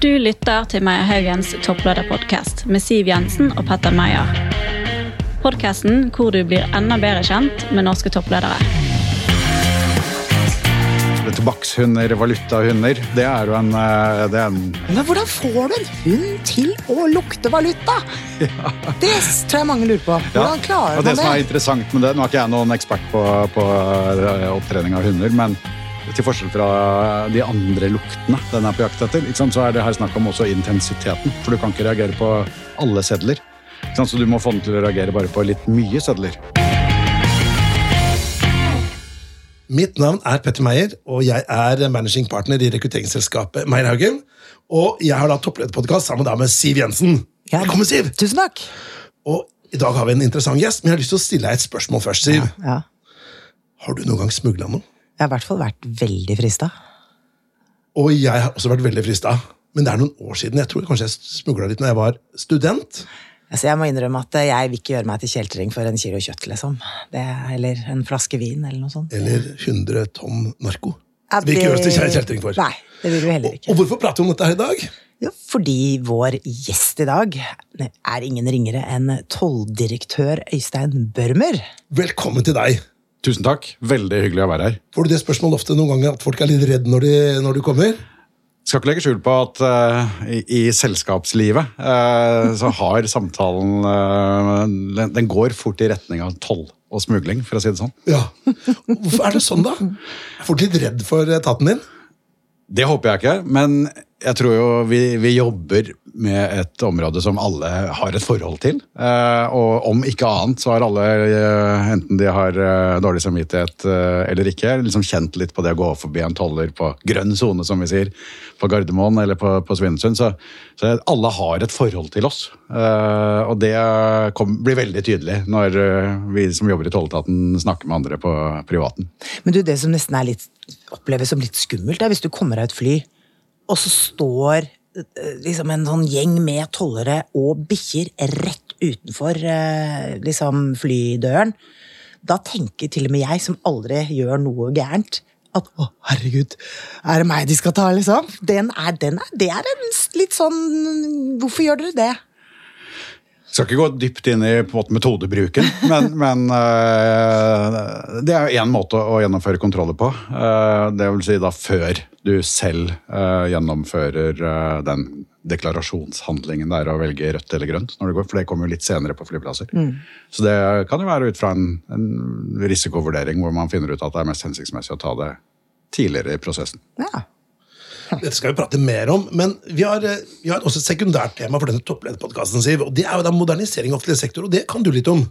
Du lytter til Meyer Haugens topplederpodkast med Siv Jensen og Petter Meyer. Podkasten hvor du blir enda bedre kjent med norske toppledere. Tobakkshunder, valutahunder, det er jo en, eh, det er en Men hvordan får du en hund til å lukte valuta? Det tror jeg mange lurer på. Hvordan ja. klarer det man som er interessant med det, Nå er ikke jeg noen ekspert på, på eh, opptrening av hunder, men til forskjell fra de andre luktene den er på jakt etter, ikke sant, så er det her snakk om også intensiteten. For du kan ikke reagere på alle sedler. Ikke sant, så du må få den til å reagere bare på litt mye sedler. Mitt navn er Petter Meyer, og jeg er managing partner i rekrutteringsselskapet Meierhaugen. Og jeg har da topplederpodkast sammen da med Siv Jensen. Ja. Velkommen, Siv! Tusen takk. Og I dag har vi en interessant gjest, men jeg har lyst til å stille deg et spørsmål først. Siv. Ja. Har du noen gang smugla noe? Jeg har i hvert fall vært veldig frista. Og jeg har også vært veldig frista. Men det er noen år siden. Jeg tror kanskje jeg smugla litt når jeg var student. Altså, jeg må innrømme at jeg vil ikke gjøre meg til kjeltring for en kilo kjøtt, liksom. Det, eller en flaske vin, eller noe sånt. Eller 100 tonn narko. Ja, Det vil ikke gjøre oss til kjeltring for. Nei, det vil vi heller Og, ikke. og hvorfor prater vi om dette her i dag? Jo, fordi vår gjest i dag er ingen ringere enn tolldirektør Øystein Børmer. Velkommen til deg. Tusen takk. Veldig hyggelig å være her. Får du det spørsmålet ofte noen ganger at folk er litt redd når, når du kommer? Skal ikke legge skjul på at uh, i, i selskapslivet uh, så har samtalen uh, den, den går fort i retning av toll og smugling, for å si det sånn. Ja. Hvorfor er det sånn, da? Er folk litt redd for etaten din? Det håper jeg ikke, men jeg tror jo vi, vi jobber med et område som alle har et forhold til. Eh, og om ikke annet så har alle, eh, enten de har eh, dårlig samvittighet eller ikke, liksom kjent litt på det å gå forbi en toller på grønn sone, som vi sier, på Gardermoen eller på, på Svinesund. Så, så alle har et forhold til oss. Og det kom, blir veldig tydelig når vi som jobber i tolletaten snakker med andre på privaten. Men du, det som nesten er litt, oppleves som litt skummelt, er hvis du kommer av et fly, og så står eh, liksom en sånn gjeng med tollere og bikkjer rett utenfor eh, liksom flydøren. Da tenker til og med jeg, som aldri gjør noe gærent, at å, herregud, er det meg de skal ta, liksom? Den er, den er, det er en litt sånn Hvorfor gjør dere det? Skal ikke gå dypt inn i på måte, metodebruken, men, men uh, det er én måte å gjennomføre kontroller på. Uh, det vil si da før du selv uh, gjennomfører den deklarasjonshandlingen der å velge rødt eller grønt, når du går, for det kommer jo litt senere på flyplasser. Så det kan jo være ut fra en, en risikovurdering hvor man finner ut at det er mest hensiktsmessig å ta det tidligere i prosessen. Ja. Dette skal vi prate mer om, men vi har, eh, vi har også et sekundært tema for denne topplederpodkasten, Siv. Og det er jo da modernisering av offentlig sektor, og det kan du litt om.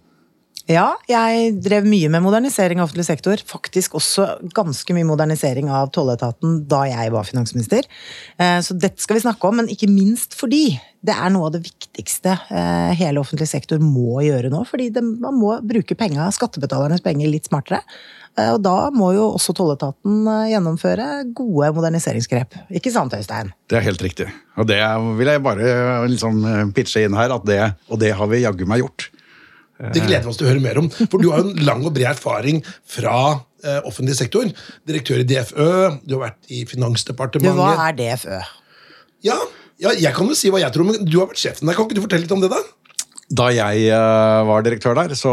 Ja, jeg drev mye med modernisering av offentlig sektor. Faktisk også ganske mye modernisering av tolletaten da jeg var finansminister. Eh, Så dette skal vi snakke om, men ikke minst fordi det er noe av det viktigste eh, hele offentlig sektor må gjøre nå. Fordi man må bruke penga, skattebetalernes penger litt smartere. Eh, Og da må jo også tolletaten gjennomføre gode moderniseringsgrep. Ikke sant, Øystein? Det er helt riktig. Og det vil jeg bare liksom pitche inn her, det, og det har vi jaggu meg gjort. Det gleder vi oss til å høre mer om. For du har jo en lang og bred erfaring fra eh, offentlig sektor. Direktør i DFØ, du har vært i Du, Finansdepartementet. hva er DFØ? Ja, ja, jeg kan jo si hva jeg tror, men du har vært sjefen der. Kan ikke du fortelle litt om det, da? Da jeg eh, var direktør der, så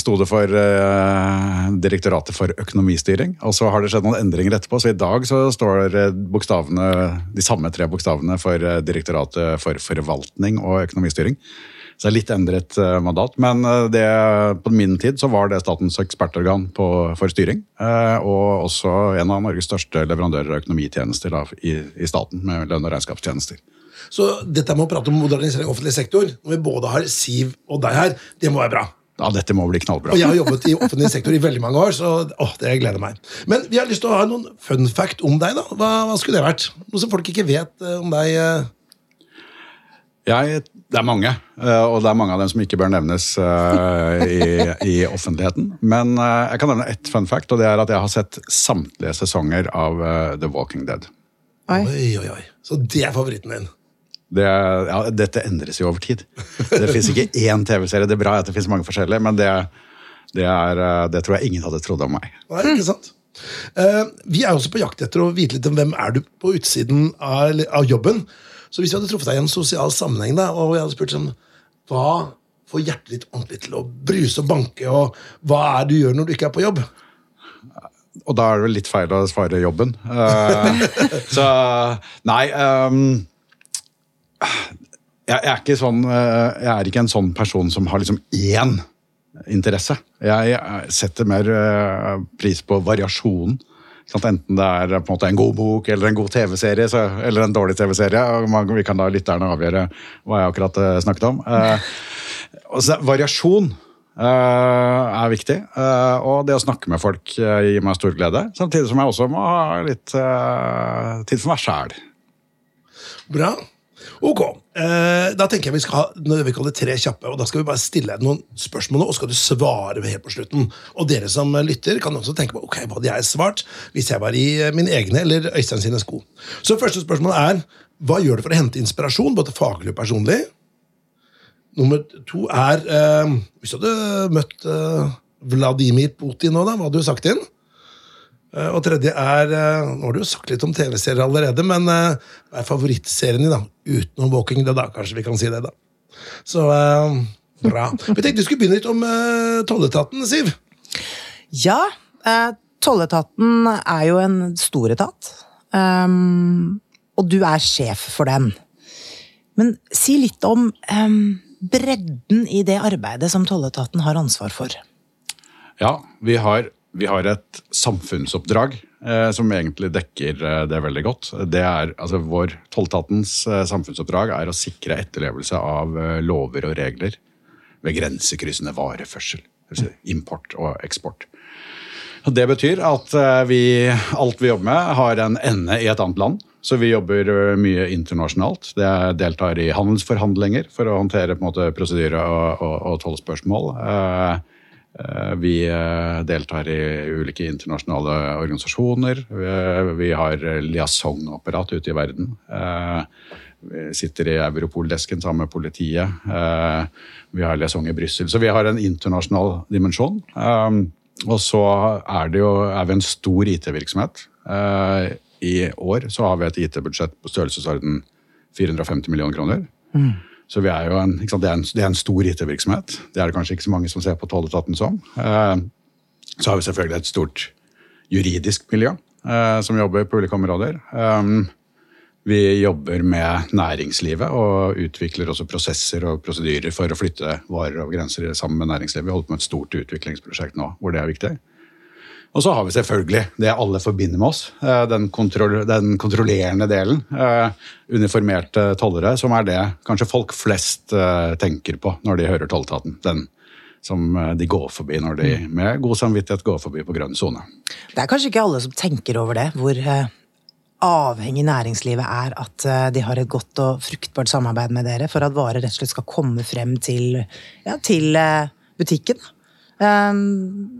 sto det for eh, Direktoratet for økonomistyring. Og så har det skjedd noen endringer etterpå, så i dag så står bokstavene, de samme tre bokstavene for Direktoratet for forvaltning og økonomistyring. Så litt endret eh, mandat. Men eh, det, på min tid så var det statens ekspertorgan på, for styring. eh, Og også en av Norges største leverandører av økonomitjenester da, i, i staten, med lønn- og regnskapstjenester. Så dette med å prate om modernisering av offentlig sektor, når vi både har Siv og deg her, det må være bra. Ja, dette må bli knallbra. Og jeg har jobbet i offentlig sektor i veldig mange år, så å, det gleder meg. Men vi har lyst til å ha noen fun fact om deg. da. Hva, hva skulle det vært? Noe som folk ikke vet om deg. Jeg, det er mange, eh, og det er mange av dem som ikke bør nevnes eh, i, i offentligheten. Men eh, jeg kan nevne ett fun fact, og det er at jeg har sett samtlige sesonger av The Walking Dead. Oi. Oi, oi. Så det er favoritten din. Det, ja, dette endres jo over tid. Det fins ikke én TV-serie. Det er bra at det fins mange forskjellige, men det, det, er, det tror jeg ingen hadde trodd om meg. Nei, ikke sant? Eh, vi er også på jakt etter å vite litt om hvem er du på utsiden av, av jobben. Så hvis vi hadde truffet deg i en sosial sammenheng, da, og jeg hadde spurt sånn, hva får hjertet ditt ordentlig til å bruse og banke, og hva er det du gjør når du ikke er på jobb? Og da er det vel litt feil å svare jobben. Uh, så nei um, jeg, jeg, er sånn, eh, jeg er ikke en sånn person som har liksom én interesse. Jeg, jeg setter mer eh, pris på variasjonen. Enten det er en en god bok eller en god TV-serie eller en dårlig TV-serie. Vi kan da lytterne avgjøre hva jeg akkurat snakket om. Så, variasjon Uh, er viktig. Og det å snakke med folk gir meg stor glede. Samtidig som jeg også må ha litt tid for meg sjæl. Bra. Ok. Da tenker jeg vi skal ha vi kaller tre kjappe, og da skal vi bare stille deg noen spørsmål, og skal du svare helt på slutten. Og dere som lytter, kan også tenke på ok, hva hadde jeg svart hvis jeg var i mine egne eller Øystein sine sko. Så første spørsmål er hva gjør du for å hente inspirasjon, både faglig og personlig? Nummer to er eh, Hvis du hadde møtt eh, Vladimir Putin nå, da, hva hadde du sagt ham? Eh, og tredje er eh, Nå har du jo sagt litt om TV-serier allerede, men eh, hva er favorittserien din, da? Utenom Walking Dead, da. Kanskje vi kan si det, da. Så eh, bra. Vi tenkte vi skulle begynne litt om tolletaten, Siv. Ja. Tolletaten er jo en stor etat. Um, og du er sjef for den. Men si litt om um, bredden i det arbeidet som tolletaten har ansvar for? Ja, vi har, vi har et samfunnsoppdrag eh, som egentlig dekker eh, det veldig godt. Det er, altså vår Tolletatens eh, samfunnsoppdrag er å sikre etterlevelse av eh, lover og regler ved grensekryssende vareførsel. Import og eksport. Det betyr at eh, vi, alt vi jobber med, har en ende i et annet land. Så vi jobber øh, mye internasjonalt. Det deltar i handelsforhandlinger for å håndtere på en måte, prosedyre og, og, og tollspørsmål. Eh, eh, vi eh, deltar i ulike internasjonale organisasjoner. Vi har liaisonapparat ute i verden. Vi sitter i Europol-desken sammen med politiet. Vi har liaison i Brussel. Så vi har en internasjonal dimensjon. Og så er, jo, er vi en stor IT-virksomhet i år så har vi et IT-budsjett på størrelsesorden 450 millioner kroner. Mm. Så er en, det, er en, det, er en, stor IT-virksomhet. Det er det kanskje ikke så mange som ser på tolletaten som. Eh, så har vi selvfølgelig et stort juridisk miljø eh, som jobber på ulike områder. Eh, vi jobber med næringslivet og utvikler også prosesser og prosedyrer for å flytte varer over grenser sammen med næringslivet. Vi holder på med et stort utviklingsprosjekt nå hvor det er viktig. Og så har vi selvfølgelig det alle forbinder med oss, eh, den, kontroll, den kontrollerende delen. Eh, uniformerte tollere, som er det kanskje folk flest eh, tenker på når de hører tolletaten. Den som de går forbi når de med god samvittighet går forbi på grønn sone. Det er kanskje ikke alle som tenker over det, hvor avhengig næringslivet er at de har et godt og fruktbart samarbeid med dere for at varer rett og slett skal komme frem til, ja, til butikken. Um,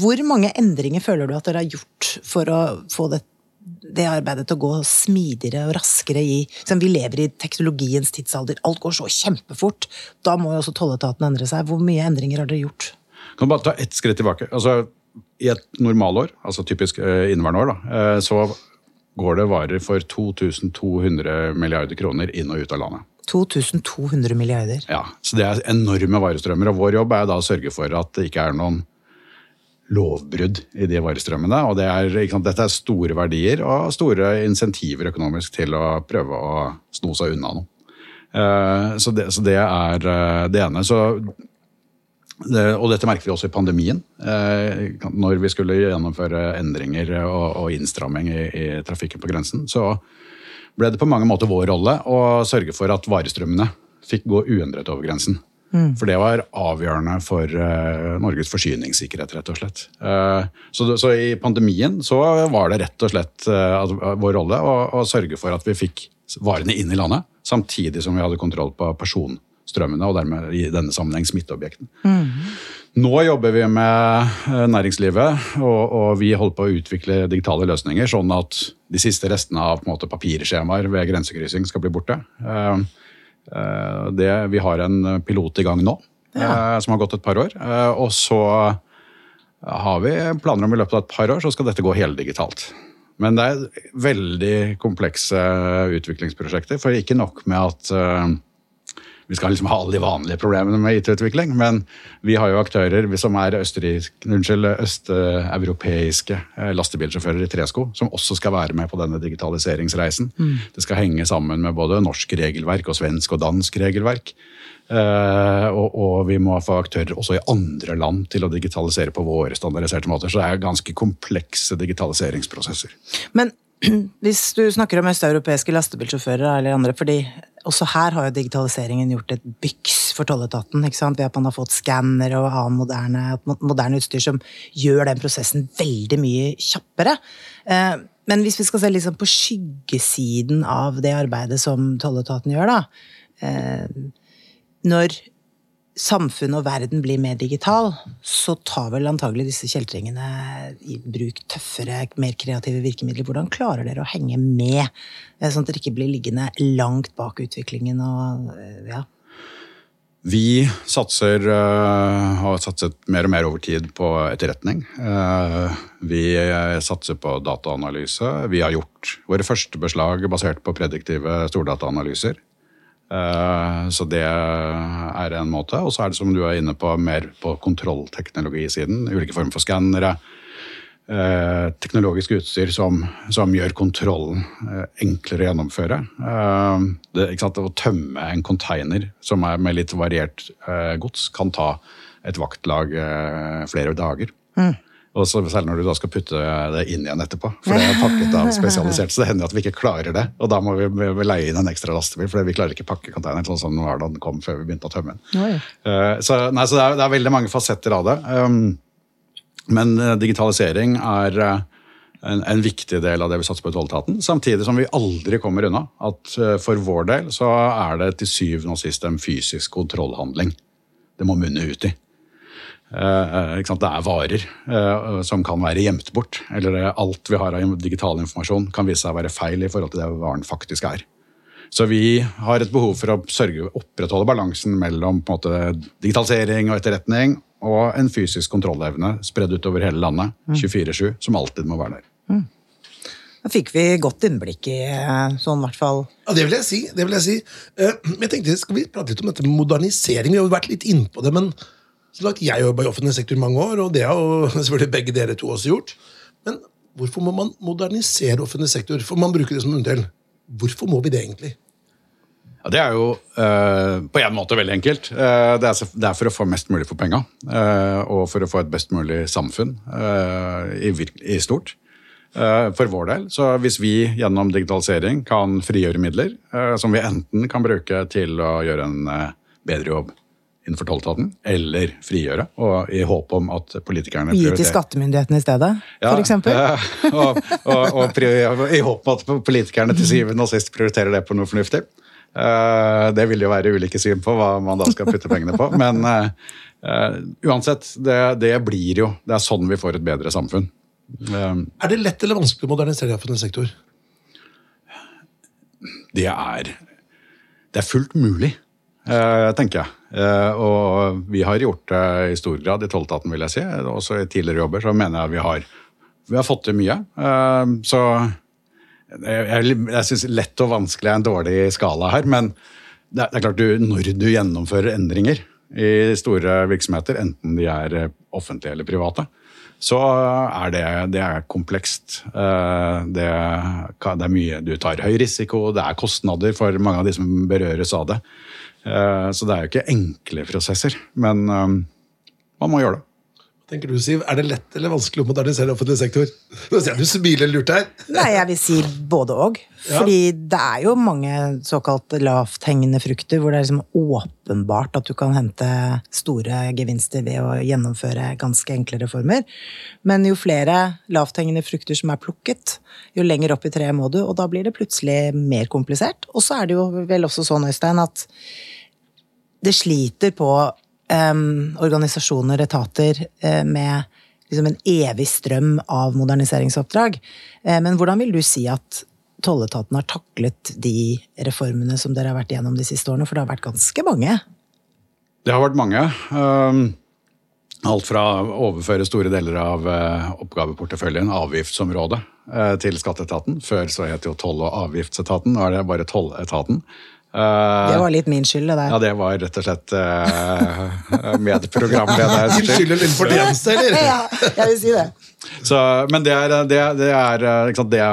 hvor mange endringer føler du at dere har gjort for å få det, det arbeidet til å gå smidigere og raskere i liksom, Vi lever i teknologiens tidsalder. Alt går så kjempefort. Da må jo også tolletaten endre seg. Hvor mye endringer har dere gjort? Kan du bare ta ett skritt tilbake. Altså, I et normalår, altså typisk uh, inneværende år, da, uh, så går det varer for 2200 milliarder kroner inn og ut av landet. 2200 milliarder? Ja, så det er enorme varestrømmer. Og vår jobb er da å sørge for at det ikke er noen lovbrudd i de varestrømmene. og det er, Dette er store verdier og store insentiver økonomisk til å prøve å sno seg unna noe. Uh, så, det, så det, er uh, det ene. Så, og dette merket vi også i pandemien. Uh, når vi skulle gjennomføre endringer og, og innstramming i, i, trafikken på grensen, så ble det på mange måter vår rolle å sørge for at varestrømmene fikk gå uendret over grensen. Mm. For det var avgjørende for uh, Norges forsyningssikkerhet, rett og slett. Uh, så, så, i pandemien så var det rett og slett uh, vår rolle å, å, sørge for at vi fikk varene inn i landet, samtidig som vi hadde kontroll på personstrømmene og dermed i denne sammenheng smitteobjektene. Mm. Nå jobber vi med næringslivet, og, og, vi holder på å utvikle digitale løsninger, sånn at de siste restene av på en måte, papirskjemaer ved grensekryssing skal bli borte. Uh, det, vi har en pilot i gang nå, ja. Eh, som har gått et par år. Eh, og så har vi planer om i løpet av et par år, så skal dette gå heldigitalt. Men det er veldig komplekse utviklingsprosjekter. For ikke nok med at vi skal liksom ha alle de vanlige problemene med IT-utvikling, men vi har jo aktører som er østeuropeiske uh, lastebilsjåfører i tresko, som også skal være med på denne digitaliseringsreisen. Mm. Det skal henge sammen med både norsk regelverk og svensk og dansk regelverk. Uh, og, og, vi må få aktører også i andre land til å digitalisere på våre standardiserte måter. Så det er ganske komplekse digitaliseringsprosesser. Men hvis du snakker om østeuropeiske lastebilsjåfører eller andre, fordi også her har jo digitaliseringen gjort et byks for tolletaten. ikke sant? Ved at man har fått skanner og annen moderne, moderne, utstyr som gjør den prosessen veldig mye kjappere. Uh, men hvis vi skal se liksom på skyggesiden av det arbeidet som tolletaten gjør, da uh, når samfunnet og verden blir mer digital, så tar vel antagelig disse kjeltringene i bruk tøffere, mer kreative virkemidler. Hvordan klarer dere å henge med, eh, sånn at dere ikke blir liggende langt bak utviklingen og eh, ja? Vi satser, uh, har satset mer og mer over tid på etterretning. Uh, vi satser på dataanalyse. Vi har gjort våre første beslag basert på prediktive stordataanalyser. Eh, så det er en måte. Og så er det som du er inne på, mer på kontrollteknologisiden. Ulike former for skannere. Eh, teknologisk utstyr som, som, gjør kontrollen eh, enklere å gjennomføre. Det, å tømme en container som er med litt variert gods, kan ta et vaktlag flere dager. Mm. Og så Særlig når du da skal putte det inn igjen etterpå. For det er pakket av spesialisert, så det hender at vi ikke klarer det. Og da må vi, vi leie inn en ekstra lastebil, for vi klarer ikke pakke containeren sånn som den kom før vi begynte å tømme den. Uh, så, nei, så det, er, det, er, veldig mange fasetter av det. Um, men uh, digitalisering er uh, en, en, viktig del av det vi satser på i tolletaten. Samtidig som vi aldri kommer unna at for vår del så er det til syvende og sist en fysisk kontrollhandling. Det må munne ut i. Uh, det er varer eh, som kan være gjemt bort. Eller alt vi har av digital informasjon kan vise seg å være feil i forhold til det varen faktisk er. Så vi har et behov for å sørge opprettholde balansen mellom måte, digitalisering og etterretning og en fysisk kontrollevne spredd utover hele landet, 24-7, mm. som alltid må være der. Mm. Da fikk vi godt innblikk i sånn, hvert fall Ja, det vil jeg si. det vil jeg si. jeg tenkte, Skal vi prate litt om dette med modernisering? Vi har jo vært litt innpå det, men så Jeg har jobba i offentlig sektor i mange år, og det har jo selvfølgelig begge dere to også gjort. Men hvorfor må man modernisere offentlig sektor? For man bruker det som en. Hvorfor må vi det egentlig? Ja, det er jo uh, på en måte veldig enkelt. Uh, det, er, det, er, for å få mest mulig for penga. Uh, og for å få et best mulig samfunn i, i, stort. for vår del. Så hvis vi gjennom digitalisering kan frigjøre midler, som vi enten kan bruke til å gjøre en bedre jobb innenfor tolletaten, eller frigjøre, og i håp om at politikerne Gi til skattemyndighetene i stedet, ja, f.eks.? Eh, og, og, og, i håp om at politikerne til syvende og sist prioriterer det på noe fornuftig. Uh, det vil jo være ulike syn på hva man da skal putte pengene på. Men uh, uh, uansett, det, det, blir jo Det er sånn vi får et bedre samfunn. er det lett eller vanskelig å modernisere offentlig sektor? Det er Det er fullt mulig, tenker jeg. Eh, og vi har gjort det i stor grad i tolletaten, vil jeg si. Også i tidligere jobber så mener jeg vi har, vi har fått til mye. Eh, så jeg, jeg syns lett og vanskelig er en dårlig skala her, men det er, klart du, når du gjennomfører endringer i store virksomheter, enten de er offentlige eller private, så er det, det er komplekst. Eh, det, det, er mye Du tar høy risiko, det er kostnader for mange av de som berøres av det. Eh, så det er jo ikke enkle prosesser, men eh, man må gjøre det. Tenker du, Siv? Er det lett eller vanskelig å modernisere offentlig sektor? Nå ser du smiler lurt her. Nei, jeg vil si både og. Ja. Fordi det er jo mange såkalt lavthengende frukter hvor det er liksom åpenbart at du kan hente store gevinster ved å gjennomføre ganske enkle reformer. Men jo flere lavthengende frukter som er plukket, jo lenger opp i treet må du, og da blir det plutselig mer komplisert. Og så er det jo vel også sånn, Øystein, at det sliter på um, organisasjoner, etater, uh, med liksom en evig strøm av moderniseringsoppdrag. Uh, men hvordan vil du si at tolletaten har taklet de reformene som dere har vært gjennom de siste årene? For det har vært ganske mange? Det har vært mange. Um, Alt fra å overføre store deler av eh, oppgaveporteføljen, avgiftsområdet, til skatteetaten. Før så het jo toll- og avgiftsetaten, nå er det bare tolletaten. Eh, Det var litt min skyld, det der. Ja, det var rett og slett uh, medprogramleders Din skyld eller din fortjeneste, eller? ja, jeg vil si det. Så, men det er, det, det er, eh, ikke sant, det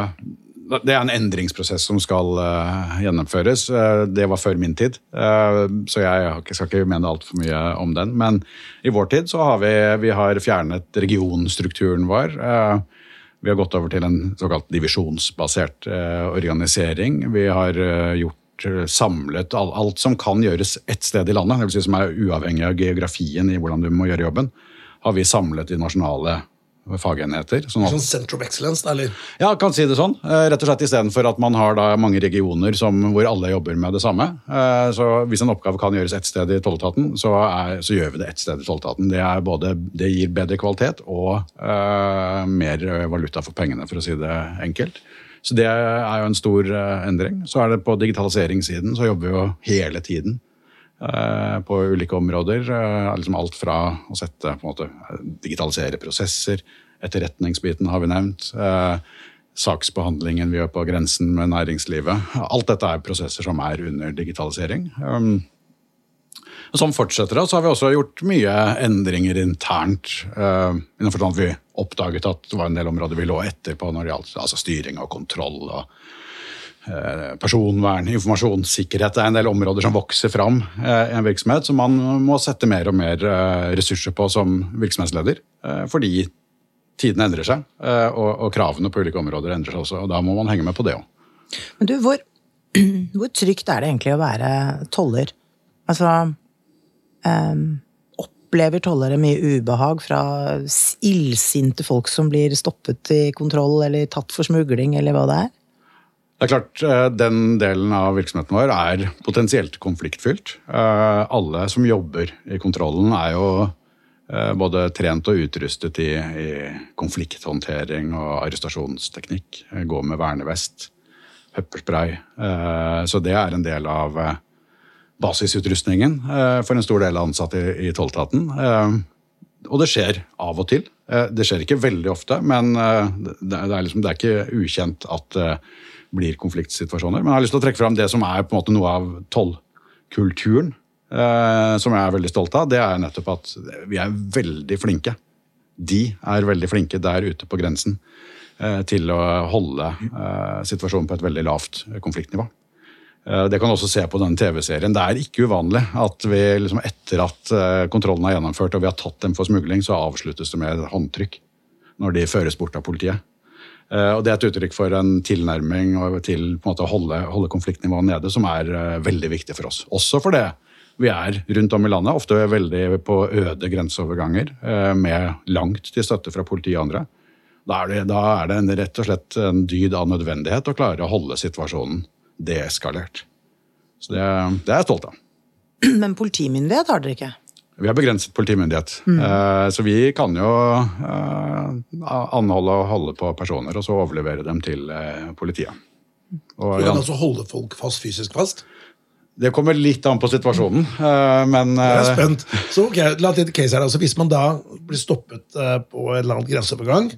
det er en endringsprosess som skal uh, gjennomføres. Uh, det var før min tid, uh, så jeg skal ikke mene altfor mye om den. Men i vår tid så har vi, vi har fjernet regionstrukturen vår. Eh, vi har gått over til en såkalt divisjonsbasert eh, organisering. Vi har eh, gjort eh, samlet alt som kan gjøres ett sted i landet, det vil si som er uavhengig av geografien i hvordan du må gjøre jobben, har vi samlet i nasjonale fagenheter. Sånn at Sånn Center of Excellence, eller? ja, kan si det sånn. Eh, Rett og slett Istedenfor at man har da mange regioner som, hvor alle jobber med det samme. Eh, Så Hvis en oppgave kan gjøres ett sted i tolletaten, så, så gjør vi det ett sted i tolletaten. Det, både, det gir bedre kvalitet og uh, mer valuta for pengene, for å si det enkelt. Så det er jo en stor eh, endring. Så er det på digitaliseringssiden, så jobber vi jo hele tiden eh, på ulike områder. eh, liksom alt fra å sette på en måte, digitalisere prosesser, etterretningsbiten har vi nevnt. eh, saksbehandlingen vi gjør på grensen med næringslivet. Alt dette er prosesser som er under digitalisering. Sånn fortsetter det. Så har vi også gjort mye endringer internt. Uh, innenfor sånn at Vi oppdaget at det var en del områder vi lå etter på når det gjaldt altså styring og kontroll. og uh, Personvern, informasjonssikkerhet. Det er en del områder som vokser fram eh, i en virksomhet som man må sette mer og mer eh, ressurser på som virksomhetsleder. eh, Fordi tidene endrer seg, eh, og, og kravene på ulike områder endrer seg også. og Da må man henge med på det òg. Men du, hvor, hvor trygt er det egentlig å være toller? Altså em, Opplever tollere mye ubehag fra illsinte folk som blir stoppet i kontroll eller tatt for smugling, eller hva det er? Det er klart, eh, Den delen av virksomheten vår er potensielt konfliktfylt. Eh, Alle som jobber i kontrollen, er jo eh, både trent og utrustet i, i konflikthåndtering og arrestasjonsteknikk. Gå med vernevest, pepperspray. Så det er en del av basisutrustningen eh, for en stor del av ansatte i, i tolletaten. Eh, Og det skjer av og til. Eh, Det skjer ikke veldig ofte, men det er, liksom, det er ikke ukjent at det blir konfliktsituasjoner. Men jeg har lyst til å trekke fram det som er på en måte noe av tollkulturen, som jeg er veldig stolt av. Det er nettopp at vi er veldig flinke. De er veldig flinke der ute på grensen til å holde situasjonen på et veldig lavt konfliktnivå. Eh, Det kan også se på den TV-serien. Det er ikke uvanlig at vi liksom etter at eh, kontrollen er gjennomført og vi har tatt dem for smugling, så avsluttes det med et håndtrykk når de føres bort av politiet. Eh, Og Det er et uttrykk for en tilnærming til på en måte, å holde, holde konfliktnivået nede, som er veldig viktig for oss. Også fordi vi er rundt om i landet, ofte veldig på øde grenseoverganger, med langt til støtte fra politiet og andre. Da er det, da er det en, rett og slett en dyd av nødvendighet å klare å holde situasjonen deeskalert. Så det, det er jeg stolt av. Men politimyndighet har dere ikke? Vi har begrenset politimyndighet, eh, så vi kan jo eh, anholde og holde på personer, og så overlevere dem til eh, politiet. Og, Du kan altså holde folk fast, fysisk fast? det kommer litt an på situasjonen, eh, men Jeg er spent. Så ok, la til et case her. Altså, hvis man da blir stoppet på en eller annen grenseovergang,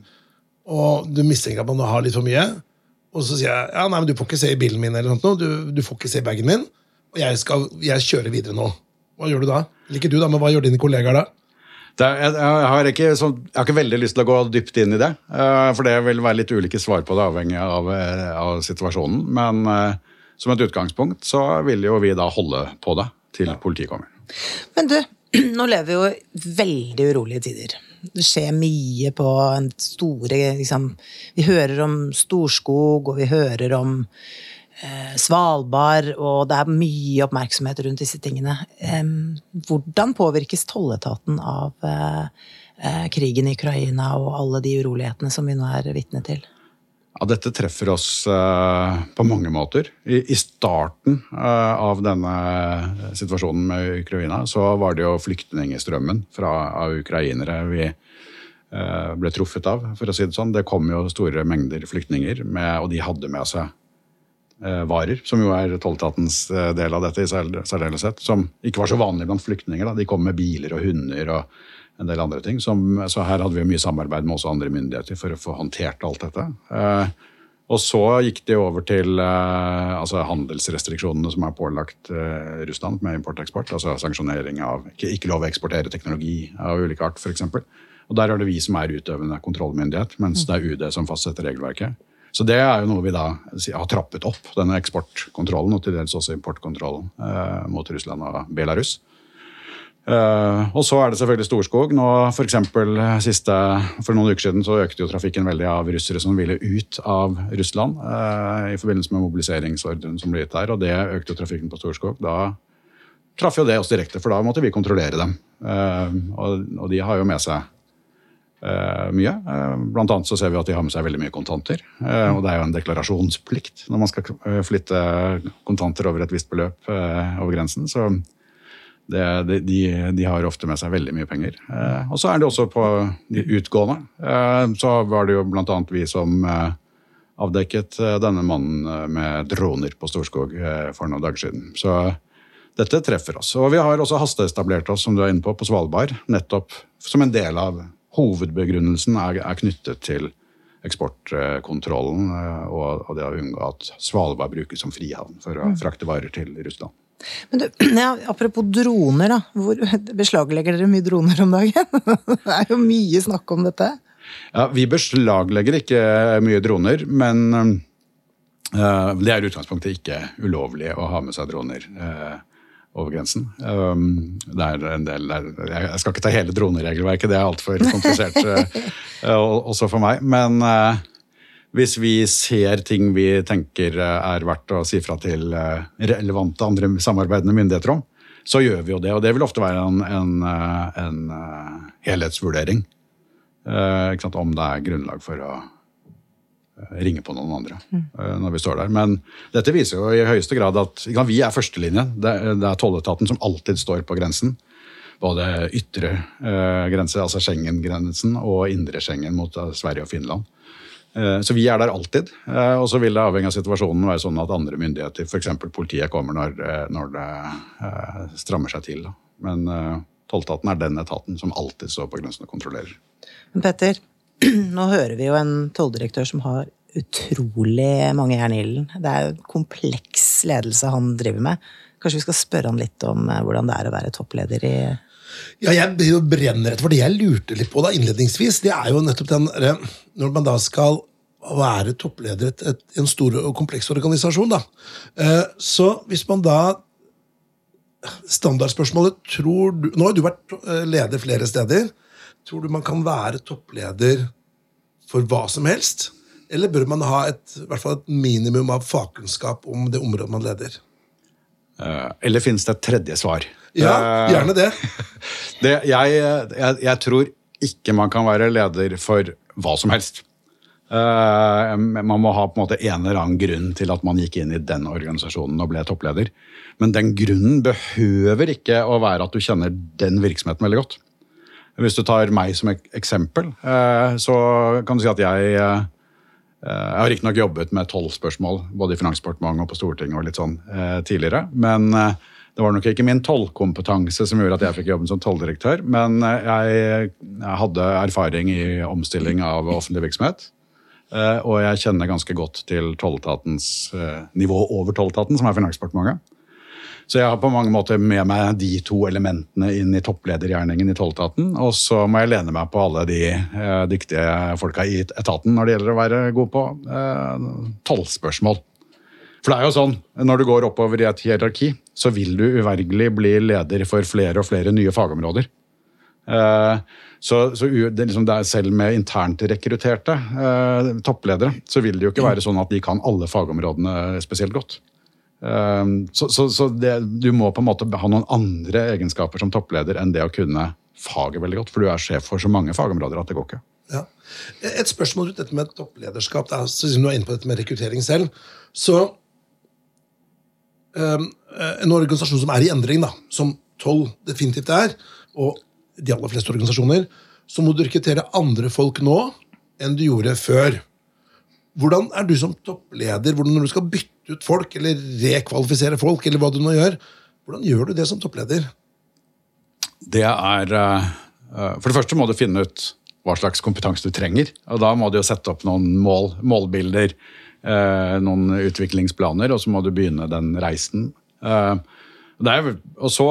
og du mistenker at man har litt for mye, og så sier jeg ja, nei, men du får ikke se i bilen min, eller noe, du, du får ikke se bagen min, og jeg, skal, jeg kjører videre nå. Hva gjør du da? Eller ikke du, da, men hva gjør dine kollegaer da? det, er- jeg, jeg, har ikke, så, jeg har ikke veldig lyst til å gå dypt inn i det, eh, for det vil være litt ulike svar på det, avhengig av, eh, av situasjonen. Men uh, som et utgangspunkt så vil jo vi da holde på det til politiet kommer. Men du, nå lever vi jo veldig urolige tider. Det skjer mye på en store liksom, Vi hører om Storskog, og vi hører om eh, Svalbard, og det er mye oppmerksomhet rundt disse tingene. Eh, hvordan påvirkes tolletaten av eh, eh, krigen i Ukraina og alle de urolighetene som vi nå er vitne til? Ja, dette treffer oss uh, på mange måter. I, i starten uh, av denne situasjonen med Ukraina så var det jo flyktningstrømmen fra, av ukrainere vi uh, ble truffet av, for å si det sånn. Det kom jo store mengder flyktninger, med, og de hadde med seg varer, som jo er tolletatens del av dette i særdeleshet, som ikke var så vanlig blant flyktninger. Da. De kom med biler og hunder og en del andre ting. Som, så her hadde vi mye samarbeid med også andre myndigheter for å få håndtert alt dette. Eh, og så gikk det over til eh, altså handelsrestriksjonene som er pålagt eh, Russland med import-eksport. Altså sanksjonering av ikke, ikke, lov å eksportere teknologi av ulike art, f.eks. Og der er det vi som er utøvende kontrollmyndighet, mens det er UD som fastsetter regelverket. Så det er jo noe vi da har trappet opp, denne eksportkontrollen, og til dels også importkontrollen eh, mot Russland og Belarus. Uh, og så er det selvfølgelig Storskog. Nå For, eksempel, siste, for noen uker siden så økte jo trafikken veldig av russere som ville ut av Russland uh, i forbindelse med mobiliseringsordren som ble gitt der, og det økte jo trafikken på Storskog. Da traff jo det oss direkte, for da måtte vi kontrollere dem. Uh, og, og, de har jo med seg mye. Blant annet så ser vi at de har med seg veldig mye kontanter. og det er jo en deklarasjonsplikt når man skal flytte kontanter over et visst beløp over grensen. så det, de, de, har ofte med seg veldig mye penger. Eh, og så er det også på de utgående. Eh, så var det jo bl.a. vi som eh, avdekket eh, denne mannen eh, med droner på Storskog eh, for noen dager siden. Så dette treffer oss. Og vi har også hasteetablert oss som du er inne på, på Svalbard. Nettopp som en del av hovedbegrunnelsen er, er knyttet til eksportkontrollen og, og det å unngå at Svalbard brukes som frihavn for å mm. frakte varer til Russland. Men du, ja, Apropos droner, da. Hvor, beslaglegger dere mye droner om dagen? det er jo mye snakk om dette. Ja, Vi beslaglegger ikke mye droner, men uh, det er i utgangspunktet ikke ulovlig å ha med seg droner. Uh, over grensen. Um, det er en del, jeg skal ikke ta hele droneregelverket, det er altfor komplisert uh, også for meg. Men hvis vi ser ting vi tenker eh, er verdt å si fra til eh, relevante andre samarbeidende myndigheter om, så gjør vi jo det. Og det vil ofte være en, en, eh, en helhetsvurdering. Om det er grunnlag for å ringe på noen andre mm. når vi står der. Men dette viser jo i høyeste grad at vi er førstelinje. Det, det er tolletaten som alltid står på grensen. Både ytre grense, altså Schengen-grensen, og indre Schengen mot Sverige og Finland. Eh, så vi er der alltid. Eh, og så vil det avhengig av situasjonen være sånn at andre myndigheter, f.eks. politiet, kommer når, eh, når, det strammer seg til. Men tolletaten er den etaten som alltid står på grensen og kontrollerer. Men Petter, nå hører vi jo en tolldirektør som har utrolig mange jern i ilden. Det er jo kompleks ledelse han driver med. Kanskje vi skal spørre han litt om hvordan det er å være toppleder i ja, jeg brenner etter, for det jeg lurte litt på da innledningsvis, det er jo nettopp den Når man da skal være toppleder i en stor og kompleks organisasjon, da. Eh, så hvis man da Standardspørsmålet tror du, Nå har du vært eh, leder flere steder. Tror du man kan være toppleder for hva som helst? Eller bør man ha et, i hvert fall et minimum av fagkunnskap om det området man leder? Eh, eller finnes det et tredje svar? Ja, gjerne det. det jeg, jeg, jeg, tror ikke man kan være leder for hva som helst. Uh, man må ha på en måte en eller annen grunn til at man gikk inn i den organisasjonen og ble toppleder. Men den grunnen behøver ikke å være at du kjenner den virksomheten veldig godt. Hvis du tar meg som ek eksempel, så kan du si at jeg jeg har riktignok jobbet med tolv spørsmål både i Finansdepartementet og på Stortinget og litt sånn tidligere. Men det var nok ikke min tollkompetanse som gjorde at jeg fikk jobben som tolldirektør, men jeg, hadde erfaring i omstilling av offentlig virksomhet. Eh, og jeg kjenner ganske godt til tolletatens eh, nivå over tolletaten, som er Finansdepartementet. Så jeg har på mange måter med meg de to elementene inn i toppledergjerningen i tolletaten. Og så må jeg lene meg på alle de eh, dyktige folka i etaten når det gjelder å være god på eh, tollspørsmål. For det er jo sånn, når du går oppover i et hierarki, så vil du uvergelig bli leder for flere og flere nye fagområder. Eh, så, så det, liksom, det selv med internt rekrutterte uh, toppledere, så vil det jo ikke være sånn at de kan alle fagområdene spesielt godt. Uh, så, så, så det, du må på en måte ha noen andre egenskaper som toppleder enn det å kunne faget veldig godt, for du er sjef for så mange fagområder at det går ikke. Ja. Et spørsmål rundt dette med topplederskap. så siden du er inne på dette med rekruttering selv, så Ehm, eh, en organisasjon som er i endring, da, som Toll definitivt er, og de aller fleste organisasjoner, så må du rekruttere andre folk nå enn du gjorde før. Hvordan er du som toppleder hvordan når du skal bytte ut folk eller rekvalifisere folk, eller hva du nå gjør, hvordan gjør du det som toppleder? Det er uh, Eh, For det første må du finne ut hva slags kompetanse du trenger. Og da må du jo sette opp noen mål, målbilder, eh, noen utviklingsplaner, og så må du begynne den reisen. Eh, og så,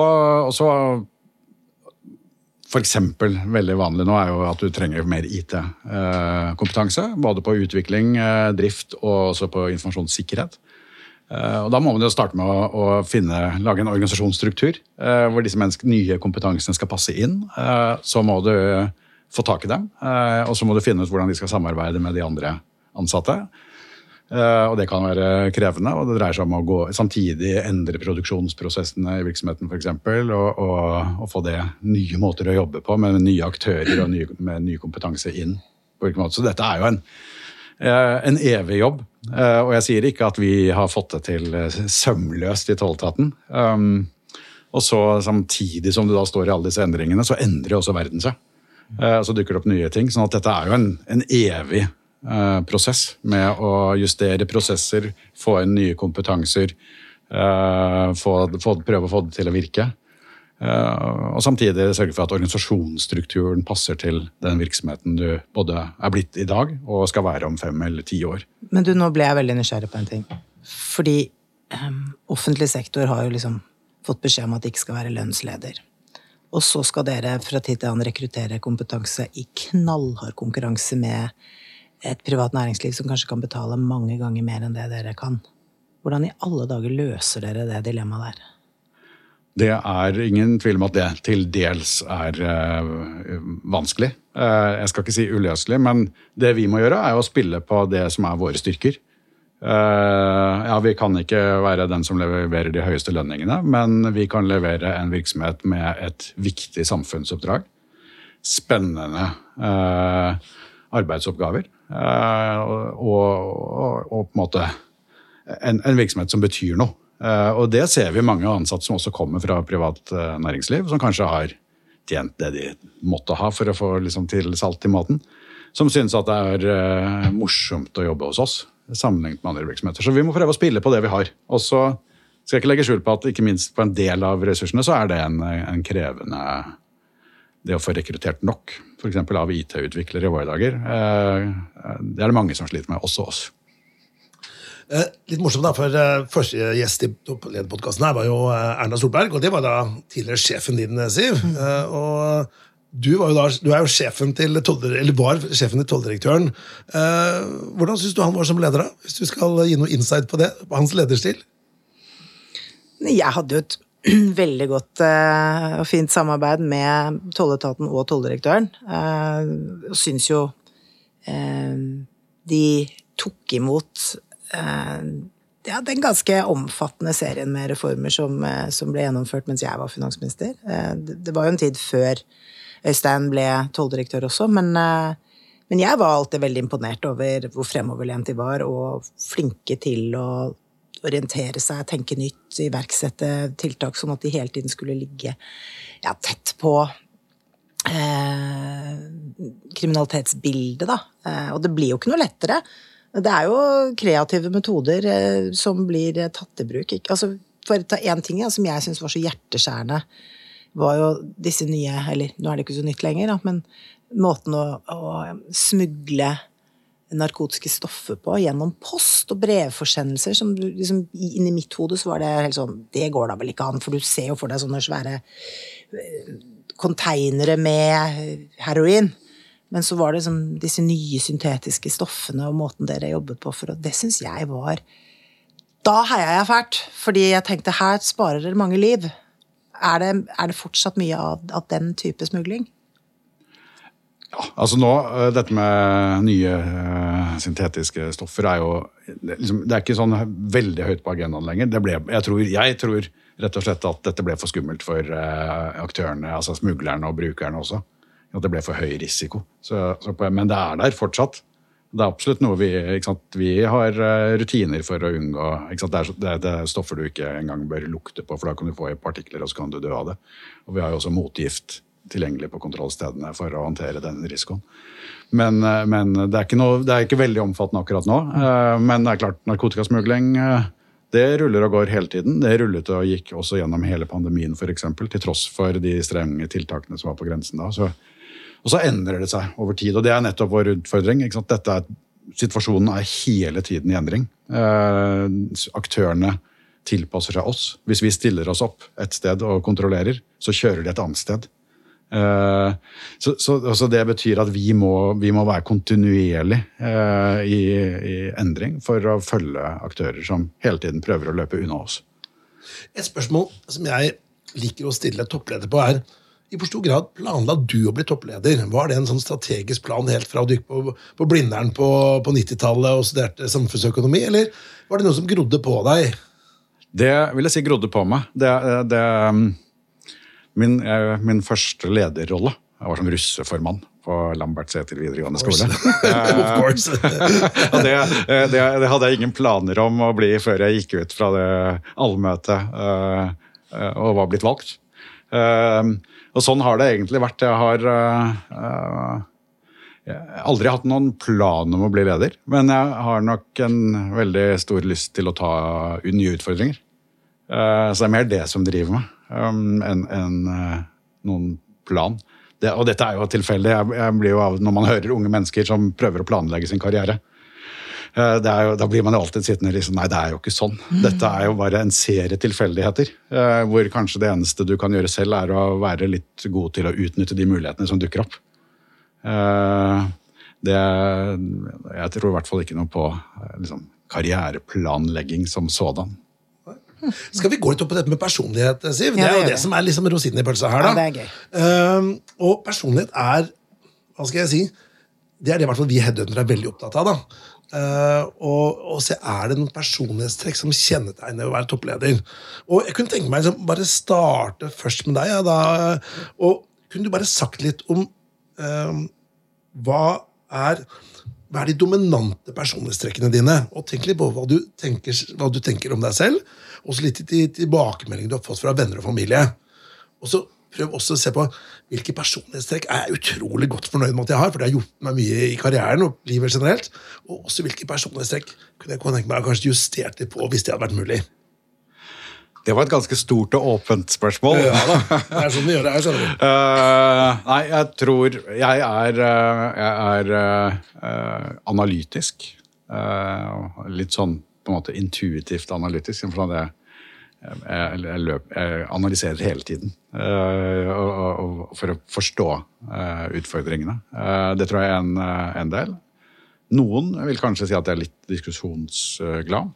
og så eksempel, veldig vanlig nå er jo at du trenger mer IT-kompetanse. Både på utvikling, eh, drift og også på informasjonssikkerhet. Eh, Og Da må man jo starte med å, finne, lage en organisasjonsstruktur eh, hvor disse nye kompetansene skal passe inn. Så må du få tak i dem, og så må du finne ut hvordan de skal samarbeide med de andre ansatte. Eh, Og det kan være krevende, og det dreier seg om å gå, samtidig endre produksjonsprosessene i virksomheten f.eks. Og, og, og få det nye måter å jobbe på med nye aktører og nye, med ny kompetanse inn. på hvilken måte. Så dette er jo en, eh, en evig jobb. Eh, Og jeg sier ikke at vi har fått det til sømløst i tolletaten. Um, og så samtidig som du da står i alle disse endringene, så endrer jo også verden seg. Så dukker det opp nye ting. sånn at dette er jo en, en evig prosess med å justere prosesser, få inn nye kompetanser, eh, få, få, prøve å få det til å virke. Eh, og samtidig sørge for at organisasjonsstrukturen passer til den virksomheten du både er blitt i dag og skal være om fem eller ti år. Men du, nå ble jeg veldig nysgjerrig på en ting. Fordi um, offentlig sektor har jo liksom fått beskjed om at de ikke skal være lønnsleder. Og så skal dere fra tid til annen rekruttere kompetanse i knallhard konkurranse med et privat næringsliv som kanskje kan betale mange ganger mer enn det dere kan. Hvordan i alle dager løser dere det dilemmaet der? Det er ingen tvil om at det til dels er eh, vanskelig. Uh, jeg skal ikke si uløselig, men det vi må gjøre, er å spille på det som er våre styrker. Uh, ja, Vi kan ikke være den som leverer de høyeste lønningene, men vi kan levere en virksomhet med et viktig samfunnsoppdrag. Spennende arbeidsoppgaver. Eh, og, og, på en måte en, en virksomhet som betyr noe. Eh, og det ser vi mange ansatte som også kommer fra privat eh, næringsliv, som kanskje har tjent det de måtte ha for å få liksom, til salt i maten. Som synes at det er morsomt å jobbe hos oss, sammenlignet med andre virksomheter. Så vi må prøve å spille på det vi har. Og så skal jeg ikke legge skjul på at ikke minst på en del av ressursene så er det en, en krevende det å få rekruttert nok, f.eks. av IT-utviklere i våre dager. Eh, det er det mange som sliter med, også oss. Eh, litt morsomt, da, for eh, første gjest i Topplederpodkasten her var jo Erna Solberg, og det var da tidligere sjefen din, Siv. Eh, og du, var jo da, du er jo sjefen til eller var sjefen til tolldirektøren. Eh, hvordan syns du han var som leder, da? Hvis du skal gi noe insight på det? På hans lederstil? Jeg hadde jo et veldig godt eh, og fint samarbeid med tolletaten og tolldirektøren. Uh, og syns jo eh, de tok imot eh, ja, den ganske omfattende serien med reformer som, eh, som ble gjennomført mens jeg var finansminister. Eh, det, det var jo en tid før Øystein ble tolldirektør også, men, eh, men jeg var alltid veldig imponert over hvor fremoverlent de var, og flinke til å orientere seg, tenke nytt, iverksette tiltak, sånn at de hele tiden skulle ligge ja, tett på eh, kriminalitetsbildet, da. Eh, og det blir jo ikke noe lettere. Det er jo kreative metoder eh, som blir eh, tatt i bruk. Altså, for å ta én ting ja, som jeg syns var så hjerteskjærende, var jo disse nye Eller nå er det ikke så nytt lenger, da, men måten å, å smugle narkotiske stoffer på gjennom post og brevforsendelser. som liksom, Inni mitt hode så var det helt sånn Det går da vel ikke an, for du ser jo for deg sånne svære konteinere med heroin. Men så var det liksom disse nye syntetiske stoffene og måten dere jobbet på for, og det syns jeg var Da heia jeg fælt, fordi jeg tenkte her sparer dere mange liv. Er det, er det fortsatt mye av, av den type smugling? Ja, altså nå, eh, Dette med nye eh, syntetiske stoffer er jo liksom, det er ikke sånn veldig høyt på agendaen lenger. Ble, jeg, tror, jeg tror rett og slett at dette ble for skummelt for eh, aktørene, altså smuglerne og brukerne også. At det ble for høy risiko. Så, så men det er der fortsatt. Det er absolutt noe vi ikke sant? Vi har eh, rutiner for å unngå det, er, det er stoffer du ikke engang bør lukte på, for da kan du få i partikler, og så kan du dø av det. Og vi har jo også motgift tilgjengelig på kontrollstedene for å håndtere den risikoen. Men, eh, men det, er noe, det er ikke veldig omfattende akkurat nå. Eh, Men det er klart, narkotikasmugling eh, det ruller og går hele tiden. Det rullet og gikk også gjennom hele pandemien, eksempel, til tross for de strenge tiltakene som var på grensen da. Så Og så endrer det seg over tid, og det er nettopp vår utfordring. er, situasjonen er hele tiden i endring. Aktørene tilpasser seg oss. Hvis vi stiller oss opp et sted og kontrollerer, så kjører de et annet sted. Eh, så, så, så, det betyr at vi må, vi må være kontinuerlig eh, i, i, endring for å følge aktører som hele tiden prøver å løpe unna oss. Et spørsmål som jeg liker å stille toppleder på, er i hvor stor grad planla du å bli toppleder? Var det en sånn strategisk plan helt fra å dykke på, på Blindern på, på 90-tallet og studerte samfunnsøkonomi, eller var det noe som grodde på deg? Det vil jeg si grodde på meg. Det, det, min, min første lederrolle jeg var som russeformann på Lambertseter videregående skole. of course. det, det, det, hadde jeg ingen planer om å bli før jeg gikk ut fra det allmøtet uh, og var blitt valgt. Uh, og sånn har det egentlig vært. Jeg har uh, jeg har aldri hatt noen plan om å bli leder, men jeg har nok en veldig stor lyst til å ta nye utfordringer. Så det er mer det som driver meg, um, enn en, uh, noen plan. Det, og dette er jo tilfeldig. Jeg, jeg blir jo av, når man hører unge mennesker som prøver å planlegge sin karriere, Eh, jo, da blir man jo alltid sittende liksom Nei, det er jo ikke sånn. Dette er jo bare en serie tilfeldigheter. Uh, hvor kanskje det eneste du kan gjøre selv, er å være litt god til å utnytte de mulighetene som dukker opp. Uh, det, jeg tror i hvert fall ikke noe på liksom, karriereplanlegging som sådan. Skal vi gå litt opp på dette med personlighet, Siv? Det er jo det, som er liksom rosinen i pølsa her. da. Ja, det er gøy. Uh, og personlighet er Hva skal jeg si? Det er det i hvert fall vi headhuntere er veldig opptatt av. da. Uh, og, og, se er det noen personlighetstrekk som kjennetegner å være toppleder. Og jeg kunne tenke meg liksom, bare starte først med deg. Ja, da, og Kunne du bare sagt litt om uh, hva, er, hva er de dominante personlighetstrekkene dine? Og tenk litt på hva du tenker, hva du tenker om deg selv, og så litt i tilbakemelding du har fått fra venner og familie. Og så prøv også å se på hvilke personlighetstrekk er jeg utrolig godt fornøyd med at jeg har, for det har gjort meg mye i karrieren og livet generelt. Og også hvilke personlighetstrekk kunne jeg tenke meg kanskje justert litt på hvis det hadde vært mulig. Det var et ganske stort og åpent spørsmål. Ja da, Det er sånn vi gjør det her, skjønner du. Uh, nei, jeg tror Jeg er, uh, jeg er uh, analytisk. litt sånn på en måte intuitivt analytisk. For det jeg, jeg, løp, jeg analyserer hele tiden uh, og, og, for å forstå uh, utfordringene. Uh, det tror jeg er en, en, del. Noen vil kanskje si at jeg er litt diskusjonsglad.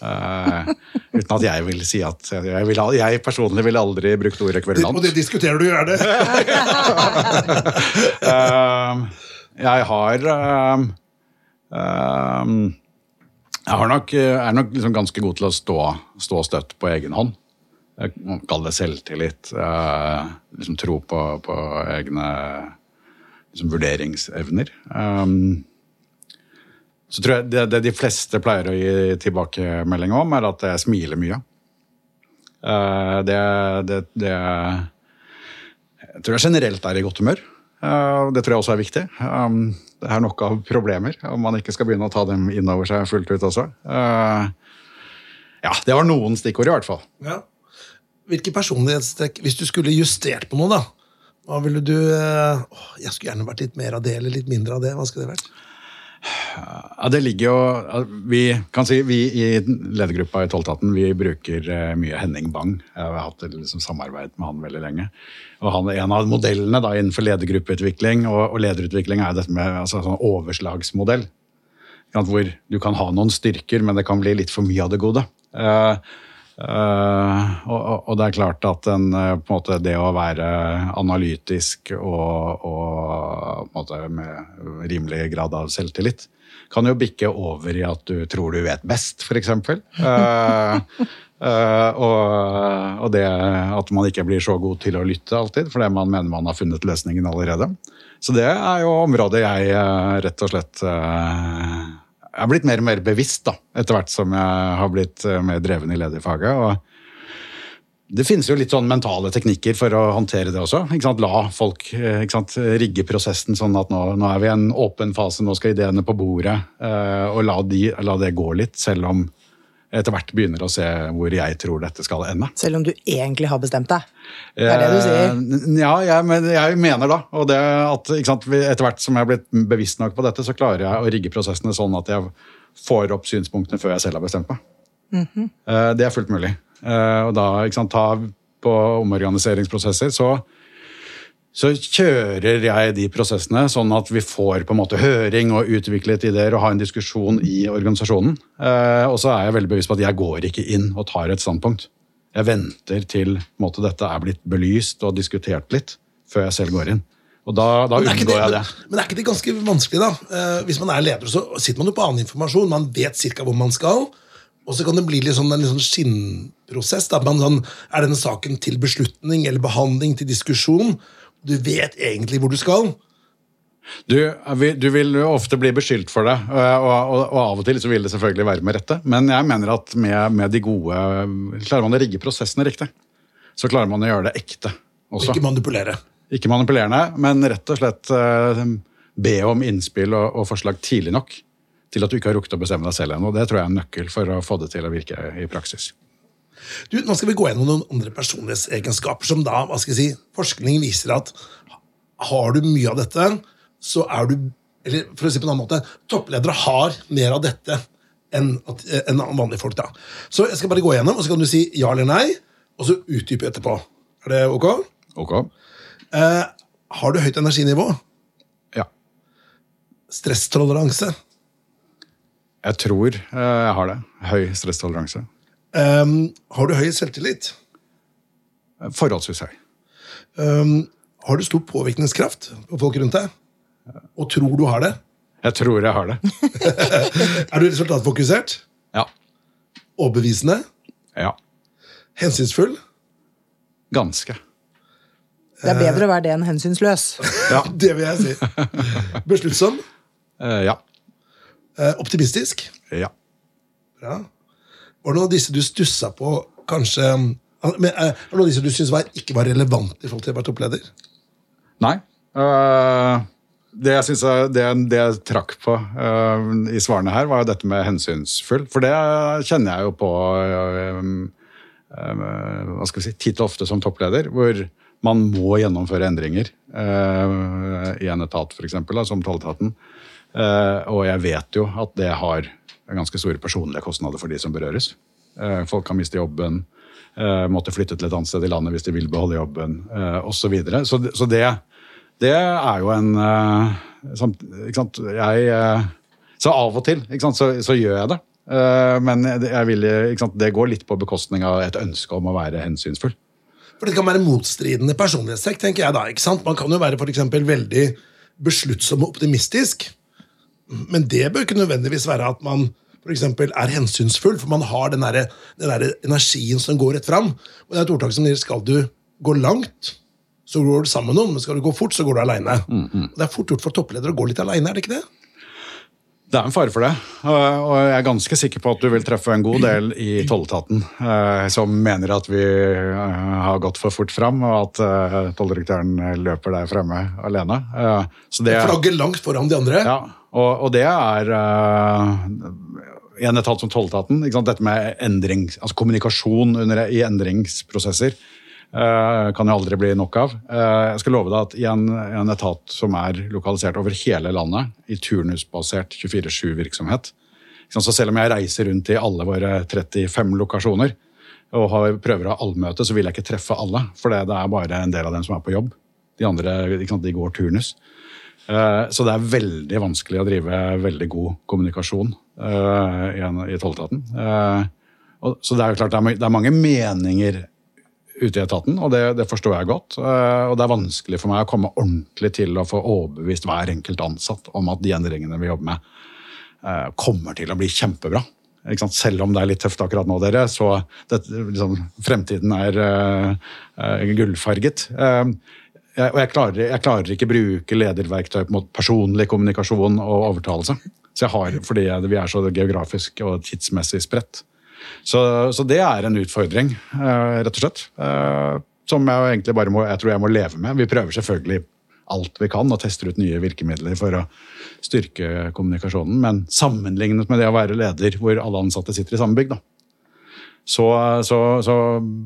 Uten at jeg vil si at jeg, vil, jeg personlig ville aldri brukt ordet kverulant. Og det diskuterer du gjerne! jeg har jeg nok, eh, er nok liksom ganske god til å stå, stå støtt på egen hånd. Kaller det selvtillit. Liksom tro på, på egne liksom vurderingsevner. Um, så tror jeg det, det, de fleste pleier å gi tilbakemelding om, er at jeg smiler mye. Uh, det, det, det, Jeg tror jeg generelt er i godt humør. Uh, det tror jeg også er viktig. Um, det er nok av problemer, om man ikke skal begynne å ta dem inn over seg fullt ut også. Uh, ja, det var noen stikkord, i hvert fall. Ja. Hvilke personlighetstrekk Hvis du skulle justert på noe, da? Hva ville du uh, Jeg skulle gjerne vært litt mer av det eller litt mindre av det. Hva skulle det vært? Ja, det ligger jo Vi kan si vi i ledergruppa i Tolletaten vi bruker eh, mye Henning Bang. Jeg har hatt liksom, samarbeid med han veldig lenge. Og han er En av modellene da, innenfor ledergruppeutvikling og, og lederutvikling er dette med altså, sånn overslagsmodell. Hvor du kan ha noen styrker, men det kan bli litt for mye av det gode. Uh, Uh, og, og, det er klart at en, på en måte, det å være analytisk og, og måte, med rimelig grad av selvtillit kan jo bikke over i at du tror du vet best, f.eks. Uh, uh, og, og det at man ikke blir så god til å lytte alltid, fordi man mener man har funnet løsningen allerede. Så det er jo området jeg rett og slett jeg har blitt mer og mer bevisst da, etter hvert som jeg har blitt eh, mer dreven i lederfaget. og Det finnes jo litt sånn mentale teknikker for å håndtere det også. La folk eh, rigge prosessen sånn at nå, nå, er vi i en åpen fase, nå skal ideene på bordet. Eh, og la, de, la, det gå litt, selv om etter hvert begynner å se hvor jeg tror dette skal ende. Selv om du egentlig har bestemt deg. Det er det du sier. Eh, Ja, jeg, men jeg mener da. Og det at, sant, etter hvert som jeg har blitt bevisst nok på dette, så klarer jeg å rigge prosessene sånn at jeg får opp synspunktene før jeg selv har bestemt meg. Eh, Det er fullt mulig. Eh, Og da, ikke sant, ta på omorganiseringsprosesser, så så kjører jeg de prosessene sånn at vi får på en måte høring og utviklet ideer og ha en diskusjon i organisasjonen. Eh, og så er jeg veldig bevisst på at jeg går ikke inn og tar et standpunkt. Jeg venter til måte, dette er blitt belyst og diskutert litt, før jeg selv går inn. Og da, da unngår det, jeg det, men, men er ikke det ganske vanskelig, da? Eh, hvis man er leder, så sitter man jo på annen informasjon. Man vet cirka hvor man skal. Og så kan det bli litt sånn, en litt sånn skinnprosess. Da. Man, sånn, er denne saken til beslutning eller behandling til diskusjon? Du vet egentlig hvor du skal. Du, du vil jo ofte bli beskyldt for det, og, og, og av og til så vil det selvfølgelig være med rette. Men jeg mener at med, med de gode Klarer man å rigge prosessene riktig, så klarer man å gjøre det ekte også. ikke manipulere. Ikke manipulerende, men rett og slett eh, be om innspill og, og forslag tidlig nok til at du ikke har rukket å bestemme deg selv ennå. Det tror jeg er en nøkkel for å få det til å virke i praksis. Du, nå skal vi gå gjennom noen andre personlighetsegenskaper som da, hva skal jeg si, forskning viser at har du mye av dette, så er du Eller for å si på en annen måte, toppledere har mer av dette enn, enn vanlige folk. da. Så jeg skal bare gå gjennom, og så kan du si ja eller nei, og så utdype etterpå. Er det ok? Ok? Eh, har du høyt energinivå? Ja. Stresstoleranse? Jeg tror eh, jeg har det. Høy stresstoleranse. Eh, har du høy selvtillit? Forholdsvis høy. Um, har du stor påvirkningskraft på folk rundt deg? Og tror du har det? Jeg tror jeg har det. Er du resultatfokusert? Ja. Overbevisende? Ja. Hensynsfull? Ganske. Det er bedre å være det enn hensynsløs. Ja. Det vil jeg si. Besluttsom? Eh, ja. Eh, optimistisk? Ja. Bra. Var det noen av disse du stussa på kanskje men, er Var det noen av disse du syns ikke var relevant i forhold til å være toppleder? Nei. Uh, det jeg, synes det, det jeg trakk på uh, i svarene her, var jo dette med hensynsfull. For det kjenner jeg jo på uh, eh, hva skal vi si, titt og ofte som toppleder, hvor man må gjennomføre endringer eh, i en etat, f.eks., som tolletaten. Eh, og jeg vet jo at det har ganske store personlige kostnader for de som berøres. Eh, folk kan miste jobben, eh, måtte flytte til et annet sted i landet hvis de vil beholde jobben, eh, osv. Så, videre. så, så det, det er jo en ikke sant? Jeg, Så av og til sant? Så, så gjør jeg det. Men jeg vil, sant? det går litt på bekostning av et ønske om å være hensynsfull. For det kan være motstridende personlighetstrekk, tenker jeg da. ikke sant? Man kan jo være eksempel veldig besluttsom og optimistisk, men det bør ikke nødvendigvis være at man for eksempel, er hensynsfull, for man har den, der, den der energien som går rett fram. Og det er et ordtak som sier skal du gå langt, så går du sammen med noen, men skal du gå fort, så går du aleine. Det er fort gjort for toppledere å gå litt aleine, er det ikke det? Det er en fare for det, og jeg er ganske sikker på at du vil treffe en god del i tolletaten eh, som mener at vi eh, har gått for fort fram, og at eh, tolldirektøren løper der fremme alene. Så det, Flagget langt foran de andre. ja, og, og det er uh, en etat som tolletaten. Dette med endring, altså kommunikasjon under, i endringsprosesser uh, kan jo aldri bli nok av. Uh, jeg skal love deg at i en, en etat som er lokalisert over hele landet, i turnusbasert 24-7-virksomhet Så selv om jeg reiser rundt i alle våre 35 lokasjoner og har, prøver å ha allmøte, så vil jeg ikke treffe alle. For det, er bare en del av dem som er på jobb. De andre de går turnus. Eh, Så det er veldig vanskelig å drive veldig god kommunikasjon eh, i en- i tolletaten. Eh, Så det er jo klart det er, mange meninger ute i etaten, og det, det forstår jeg godt. Og det er vanskelig for meg å komme ordentlig til å få overbevist hver enkelt ansatt om at de endringene vi jobber med, kommer til å bli kjempebra. Selv om det er litt tøft akkurat nå, dere, så dette, liksom, fremtiden er uh, uh, gullfarget. Eh, jeg, og jeg klarer, jeg klarer ikke bruke lederverktøy på personlig kommunikasjon og overtalelse. Så jeg har, fordi vi er så geografisk og tidsmessig spredt. Så, så det er en utfordring, eh, rett og slett. eh, som jeg egentlig bare må, jeg tror jeg må leve med. Vi prøver selvfølgelig alt vi kan og tester ut nye virkemidler for å styrke kommunikasjonen. Men sammenlignet med det å være leder hvor alle ansatte sitter i samme bygg, da, så, så, så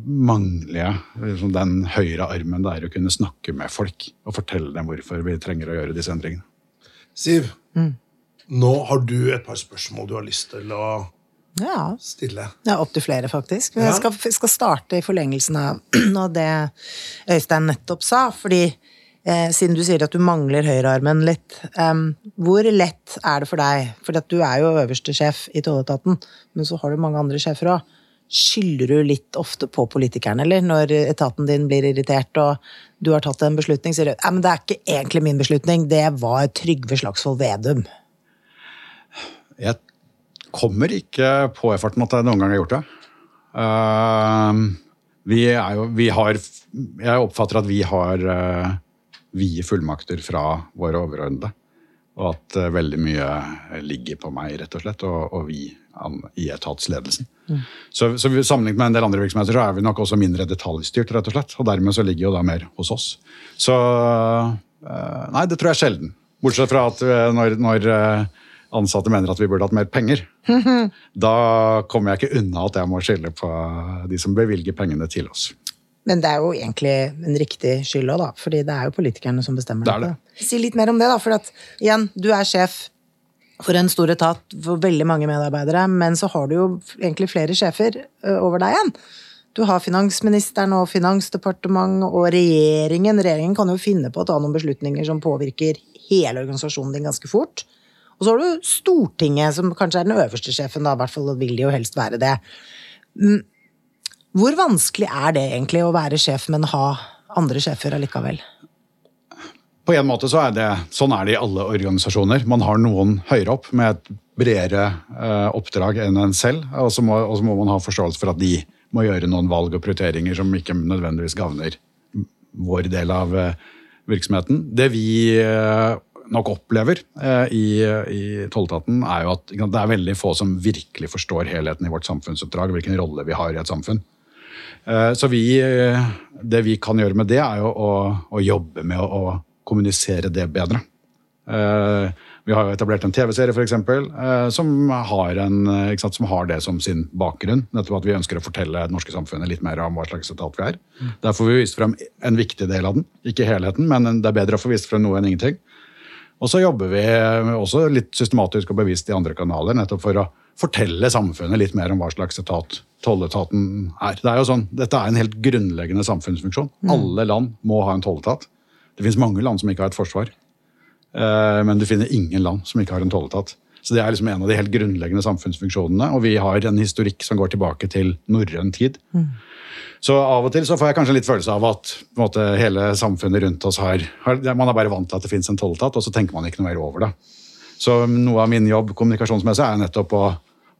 mangler jeg liksom den høyre armen det er å kunne snakke med folk og fortelle dem hvorfor vi trenger å gjøre disse endringene. Siv, nå har du et par spørsmål du har lyst til å Ja, stille. Ja, Opptil flere, faktisk. Men Ja. jeg skal, skal starte i forlengelsen av, av det Øystein nettopp sa. Fordi eh, siden du sier at du mangler høyrearmen litt, um, hvor lett er det for deg? For du er jo øverste sjef i tolletaten, men så har du mange andre sjefer òg. Skylder du litt ofte på politikerne, eller? Når etaten din blir irritert og du har tatt en beslutning, sier du at det er ikke egentlig min beslutning, det var Trygve Slagsvold Vedum. Jeg kommer ikke på i farten at jeg noen gang har gjort det. Ehm, vi er jo, vi har, jeg oppfatter at vi har uh, vide fullmakter fra våre overordnede. Og at eh, veldig mye ligger på meg, rett og slett, og, og vi i etatsledelsen. Så, så sammenlignet med en del andre virksomheter så er vi nok også mindre detaljstyrt, rett og slett. Og dermed så ligger jo da mer hos oss. Så eh, Nei, det tror jeg er sjelden. Bortsett fra at eh, når, når eh, ansatte mener at vi burde hatt mer penger, da kommer jeg ikke unna at jeg må skylde på de som bevilger pengene til oss. Men det er jo egentlig en riktig skyld òg, da. Fordi det er jo politikerne som bestemmer Det dette. Si litt mer om det, da. For at, igjen, du er sjef for en stor etat for veldig mange medarbeidere, men så har du jo egentlig flere sjefer over deg igjen. Du har finansministeren og Finansdepartementet og regjeringen. Regjeringen kan jo finne på å ta noen beslutninger som påvirker hele organisasjonen din ganske fort. Og så har du Stortinget, som kanskje er den øverste sjefen, da, i hvert fall vil de jo helst være det. Hvor vanskelig er det egentlig å være sjef, men ha andre sjefer allikevel? På en måte så er det, Sånn er det i alle organisasjoner. Man har noen høyere opp med et bredere eh, oppdrag enn en selv. Og så må, må man ha forståelse for at de må gjøre noen valg og prioriteringer som ikke nødvendigvis gagner vår del av eh, virksomheten. Det vi eh, nok opplever eh, i, i tolletaten, er jo at det er veldig få som virkelig forstår helheten i vårt samfunnsoppdrag, hvilken rolle vi har i et samfunn. Eh, Så vi, eh, det vi kan gjøre med det, er jo å, å jobbe med å kommunisere det bedre. Eh, Vi har jo etablert en TV-serie for eksempel, eh, som, har en, eh, sant, som har det som sin bakgrunn. Nettopp at vi ønsker å fortelle det norske samfunnet litt mer om hva slags etat vi er. Der får vi vist frem en viktig del av den. Ikke helheten, men det er bedre å få vist frem noe enn ingenting. Og så jobber vi også litt systematisk og bevisst i andre kanaler, nettopp for å fortelle samfunnet litt mer om hva slags etat tolletaten er. Det er jo sånn, Dette er en helt grunnleggende samfunnsfunksjon. Alle land må ha en tolletat. Det finnes mange land som ikke har et forsvar. Eh, Men du finner ingen land som ikke har en tolletat. Så det er liksom en av de helt grunnleggende samfunnsfunksjonene. Og vi har en historikk som går tilbake til norrøn tid. Så av og til så får jeg kanskje litt følelse av at måte, hele samfunnet rundt oss har, har Man er bare vant til at det fins en tolletat, og så tenker man ikke noe mer over det. Så noe av min jobb kommunikasjonsmessig er nettopp å,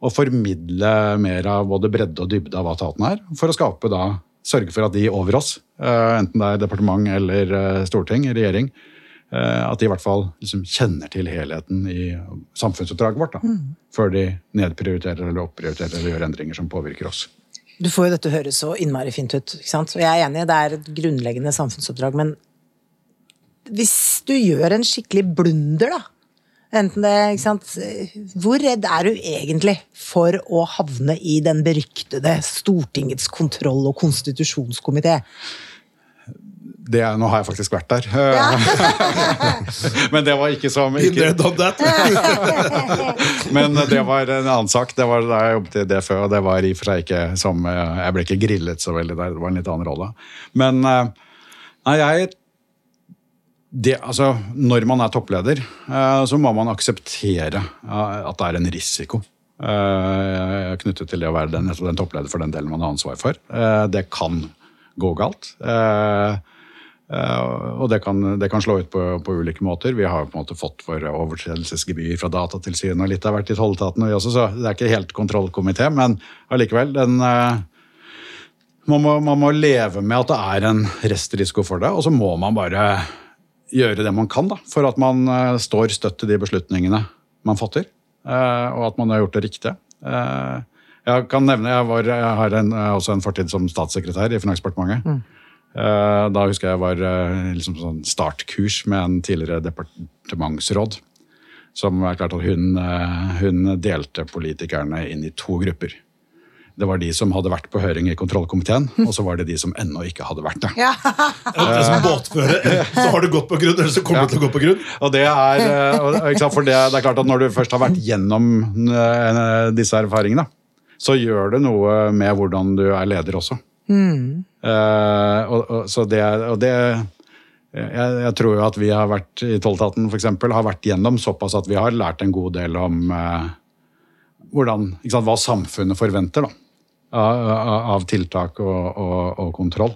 å formidle mer av både bredde og dybde av hva taten er, for å skape da Sørge for at de over oss, eh, enten det er departement eller eh, storting, regjering, eh, at de i hvert fall liksom kjenner til helheten i samfunnsoppdraget vårt. Da, Før de nedprioriterer eller opprioriterer eller gjør endringer som påvirker oss. Du får jo dette høres så innmari fint ut, ikke sant? Og jeg er enig, det er et grunnleggende samfunnsoppdrag, men hvis du gjør en skikkelig blunder, da, enten det, ikke sant, hvor redd er du egentlig for å havne i den beryktede Stortingets kontroll- og konstitusjonskomité? Det, er- nå har jeg faktisk vært der. Men det var ikke som ikke. Men det var en annen sak. Det var da jeg jobbet i DFØ, og det var i og for seg ikke som eh, Jeg ble ikke grillet så veldig der, det var en litt annen rolle. Men eh, nei, jeg det, altså, Når man er toppleder, eh, så må man akseptere eh, at det er en risiko eh, knyttet til det å være den, den toppleder for den delen man har ansvar for. Det kan gå galt. Og det kan, det kan slå ut på, på ulike måter. Vi har på en måte fått for overtredelsesgebyr fra Datatilsynet og litt har vært i tolletaten, vi også, så det er ikke helt kontrollkomité, men allikevel. Den, man, må, man må leve med at det er en restrisiko for det, og så må man bare gjøre det man kan da, for at man eh, står støtt til de beslutningene man fatter, eh, og at man har gjort det riktige. Eh, jeg kan nevne, jeg, var, jeg har en, også en fortid som statssekretær i Finansdepartementet. Eh, Da husker jeg var liksom sånn startkurs med en tidligere departementsråd. Som er klart at hun, hun delte politikerne inn i to grupper. Det var de som hadde vært på høring i kontrollkomiteen, og så var det de som ennå ikke hadde vært det. Ja. Det er som båtfører. Så har du gått på grunn, eller så kommer du til å gå på grunn. Og det er, eh, for det, det er klart at Når du først har vært gjennom eh, disse erfaringene, så gjør det noe med hvordan du er leder også. Eh, og, og, så det, og det jeg, jeg tror jo at vi har vært i tolletaten for eksempel, har vært gjennom såpass at vi har lært en god del om eh, hvordan, ikke sant, hva samfunnet forventer da, av, tiltak og, og, og kontroll.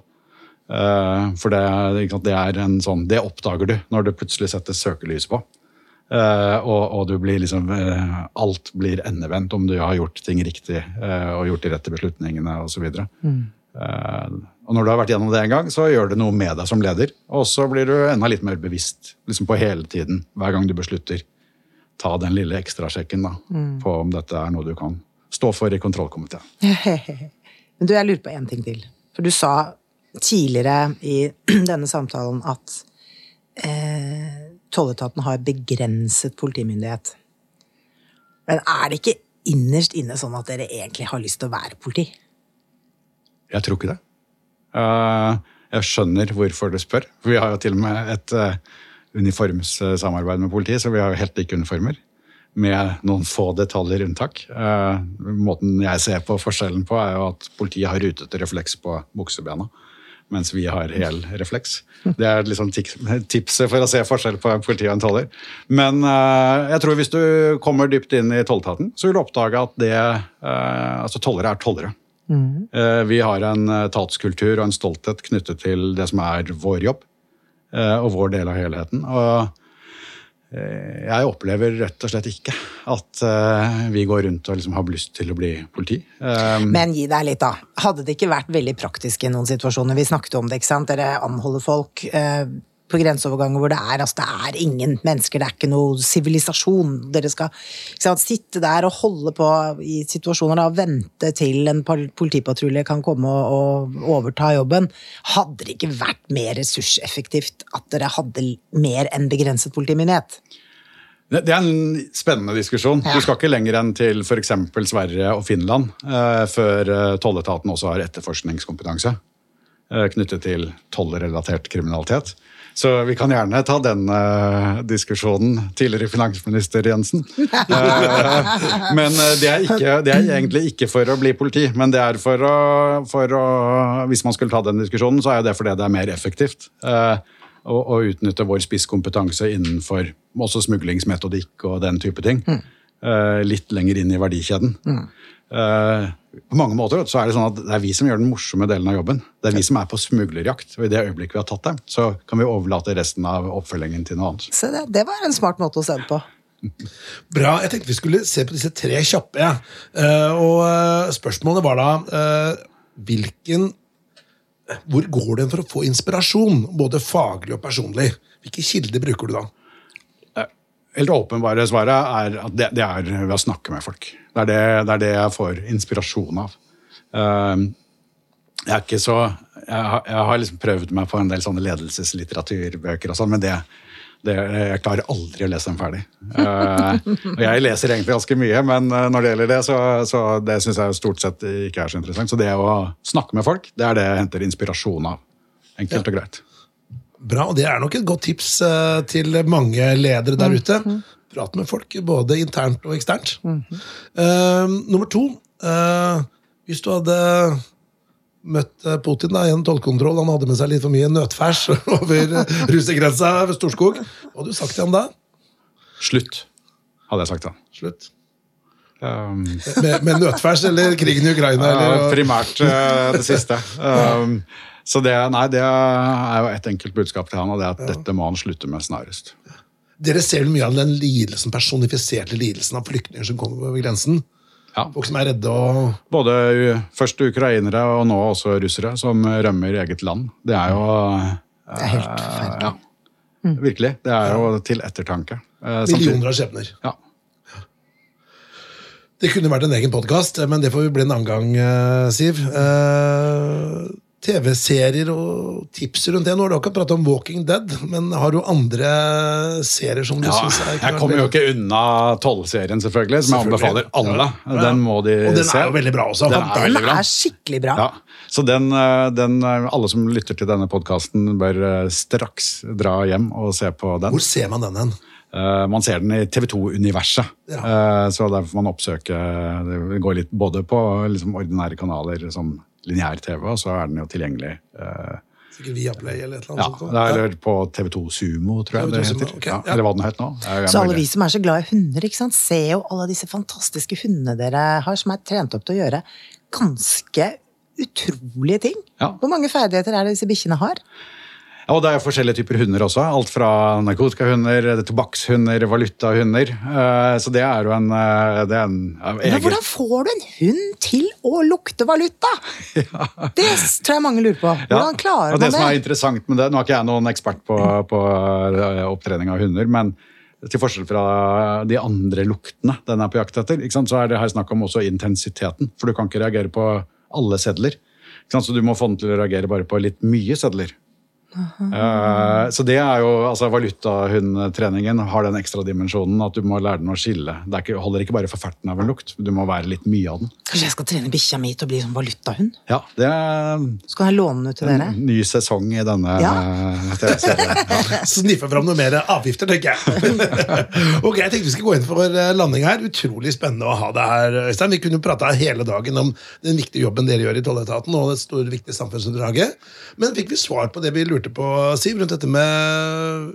Eh, for det, det er en sånn, det oppdager du når det plutselig settes søkelys på. Eh, og, og du blir liksom eh, Alt blir endevendt om du har gjort ting riktig og gjort de rette beslutningene osv. Eh, og når du har vært gjennom det en gang, så gjør det noe med deg som leder. Og så blir du enda litt mer bevisst liksom på hele tiden, hver gang du beslutter. Ta den lille ekstrasjekken da, på om dette er noe du kan stå for i kontrollkomiteen. Men du, jeg lurer på én ting til. For du sa tidligere i denne samtalen at eh, tolletaten har begrenset politimyndighet. Men er det ikke innerst inne sånn at dere egentlig har lyst til å være politi? Jeg tror ikke det. Eh, jeg skjønner hvorfor du spør. For vi har jo til og med et eh, uniformssamarbeid med politiet, så vi har jo helt like uniformer. Med noen få detaljer unntak. Eh, måten jeg ser på forskjellen på, er jo at politiet har rutete refleks på buksebena. Mens vi har hel refleks. Det er liksom tipset for å se forskjell på politi og en toller. Men eh, jeg tror hvis du kommer dypt inn i tolletaten, så vil du oppdage at det, eh, altså tollere er tollere. Mm. Vi har en tatskultur og en stolthet knyttet til det som er vår jobb eh, og vår del av helheten. Og eh, jeg opplever rett og slett ikke at eh, vi går rundt og liksom har lyst til å bli politi. Eh, Men gi deg litt, da. Hadde det ikke vært veldig praktisk i noen situasjoner? Vi snakket om det, ikke sant? Dere anholder folk eh, på grenseoverganger hvor det er, altså, det er ingen mennesker, det er ikke noe sivilisasjon. Dere skal sant, sitte der og holde på i situasjoner og vente til en politipatrulje kan komme og, og overta jobben. Hadde det ikke vært mer ressurseffektivt at dere hadde mer enn begrenset politimyndighet? Det, er en spennende diskusjon. Ja. Du skal ikke lenger enn til f.eks. Sverige og Finland eh, før eh, tolletaten også har etterforskningskompetanse eh, knyttet til tollrelatert kriminalitet. Så vi kan gjerne ta den uh, diskusjonen, tidligere finansminister Jensen. Uh, men eh, det er, ikke, det er egentlig ikke for å bli politi, men det er for å, for å Hvis man skulle ta den diskusjonen, så er det fordi det er mer effektivt. Uh, å, å utnytte vår spisskompetanse innenfor også smuglingsmetodikk og den type ting. Mm. litt lenger inn i verdikjeden. Eh, på mange måter så er det sånn at det er vi som gjør den morsomme delen av jobben. Det er vi som er på smuglerjakt. Og i det øyeblikket vi har tatt dem, så kan vi overlate resten av oppfølgingen til noe annet. Så det, det var en smart måte å se det på. Bra. Jeg tenkte vi skulle se på disse tre kjappe. Ja. Eh, og eh, spørsmålet var da eh, hvilken Hvor går det for å få inspirasjon, både faglig og personlig? Hvilke kilder bruker du da? Helt åpenbare svaret er at det, det er ved å snakke med folk. Det er det, det er det jeg får inspirasjon av. Eh, jeg er ikke så Jeg har, jeg har liksom prøvd meg på en del sånne ledelseslitteraturbøker og sånn, men det, det, jeg klarer aldri å lese dem ferdig. Uh, og jeg leser egentlig ganske mye, men eh, når det gjelder det, så, så det syns jeg stort sett ikke er så interessant. Så det å snakke med folk, det er det jeg henter inspirasjon av. Enkelt og greit. Bra, og Det er nok et godt tips eh, til mange ledere der ute. Prat med folk, både internt og eksternt. Eh, nummer to eh, Hvis du hadde møtt eh, Putin da, i en tollkontroll, han hadde med seg litt for mye nøtfærs over eh, russergrensa ved Storskog, hva hadde du sagt til ham da? Slutt, hadde jeg sagt da. Slutt. Um, Med, med nøtfærs eller krigen i Ukraina? Ja, Eller, primært eh, det siste. Um, så det, nei, det er jo et enkelt budskap til han, og det er at dette må han slutte med snarest. dere ser vel mye av den lidelsen, personifiserte lidelsen av flyktninger som kommer over grensen? Ja. Folk som er redde og Både først ukrainere og nå også russere som rømmer eget land. Det er jo Det er helt forferdelig. ja, Virkelig. Det er jo til ettertanke. Eh, samtidig- millioner av skjebner. Ja. Det kunne vært en egen podkast, men det får vi bli en annen gang, eh, Siv. Eh, TV-serier og tips rundt det. Nå har du akkurat pratet om Walking Dead, men har du andre serier som du Ja, synes er jeg kommer jo ikke unna Tollserien, selvfølgelig, som jeg anbefaler alle. Ja. Den må de se. Og den se. er jo veldig bra også. Den Den er bra. er skikkelig bra. Ja, så den, eh, den, eh, alle som lytter til denne podkasten, bør eh, straks dra hjem og se på den. Hvor ser man den hen? Man ser den i TV2-universet, Ja. Så der får man oppsøke Det går litt både på liksom, ordinære kanaler som lineær-TV, og så er den jo tilgjengelig Sikkert Sikkert Viaplay eller et eller ja, annet sånt. er, eller på TV2 Sumo, tror jeg TV2 det heter. Okay. ja, ja. Eller hva den het nå. Så alle vi som er så glad i hunder, ikke sant? ser jo alle disse fantastiske hundene dere har, som er trent opp til å gjøre ganske utrolige ting. Ja. Hvor mange ferdigheter er det disse bikkjene har? Ja, og det er jo forskjellige typer hunder også. Alt fra narkotikahunder, tobakkshunder, valutahunder. Eh, Så det er jo en, eh, det er en egen... Men hvordan får du en hund til å lukte valuta? Det tror jeg mange lurer på. Hvordan klarer man det Det som er interessant med det, Nå er ikke jeg noen ekspert på, på eh, opptrening av hunder, men til forskjell fra de andre luktene den er på jakt etter, så er det her snakk om også intensiteten. For du kan ikke reagere på alle sedler. Så du må få den til å reagere bare på litt mye sedler. Eh, så det er jo, altså Valutahundtreningen har den ekstra dimensjonen at du må lære den å skille. Det er ikke, holder ikke bare for ferten av en lukt, du må være litt mye av den. Kanskje jeg skal trene bikkja mi til å bli sånn valutahund? Ja, Det er Så kan jeg låne den ut til dere? en ny sesong i denne Ja. eh, TV-serien. Ja. Sniffe fram noe mer avgifter, tenker jeg. ok, Jeg tenkte vi skulle gå inn for eh, landing her. Utrolig spennende å ha deg her, Øystein. Vi kunne prata hele dagen om den viktige jobben dere gjør i tolletaten, og det store, viktige samfunnsoppdraget. Men fikk vi svar på det vi lurte på, Siv, rundt dette med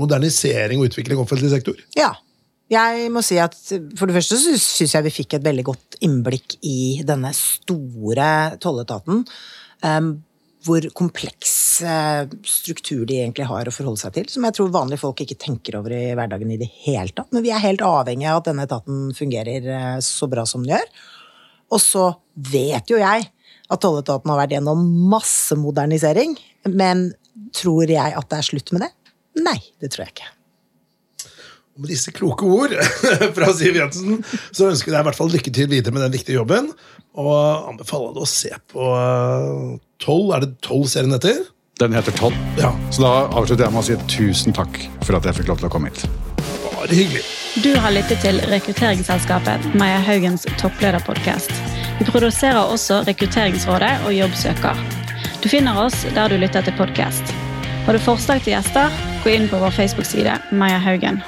modernisering og utvikling av offentlig sektor? Ja. Jeg må si at For det første så syns jeg vi fikk et veldig godt innblikk i denne store tolletaten. Um, hvor kompleks eh, struktur de egentlig har å forholde seg til. Som jeg tror vanlige folk ikke tenker over i hverdagen i det hele tatt. Men vi er helt avhengig av at denne etaten fungerer eh, så bra som den gjør. Og så vet jo jeg at tolletaten har vært gjennom masse modernisering. Men tror jeg at det er slutt med det? Nei, det tror jeg ikke. Og med disse kloke ord fra Siv Jensen så ønsker jeg deg i hvert fall lykke til videre med den viktige jobben. Og anbefaler deg å se på eh, 12, er det 12 serien heter? Den heter Toll. Ja, Så da avslutter jeg med å si tusen takk for at jeg fikk lov til å komme hit. bare hyggelig. Du har lyttet til rekrutteringsselskapet Maja Haugens topplederpodkast. Vi produserer også Rekrutteringsrådet og Jobbsøker. Du finner oss der du lytter til podkast. Har du forslag til gjester, gå inn på vår Facebook-side Maja Haugen.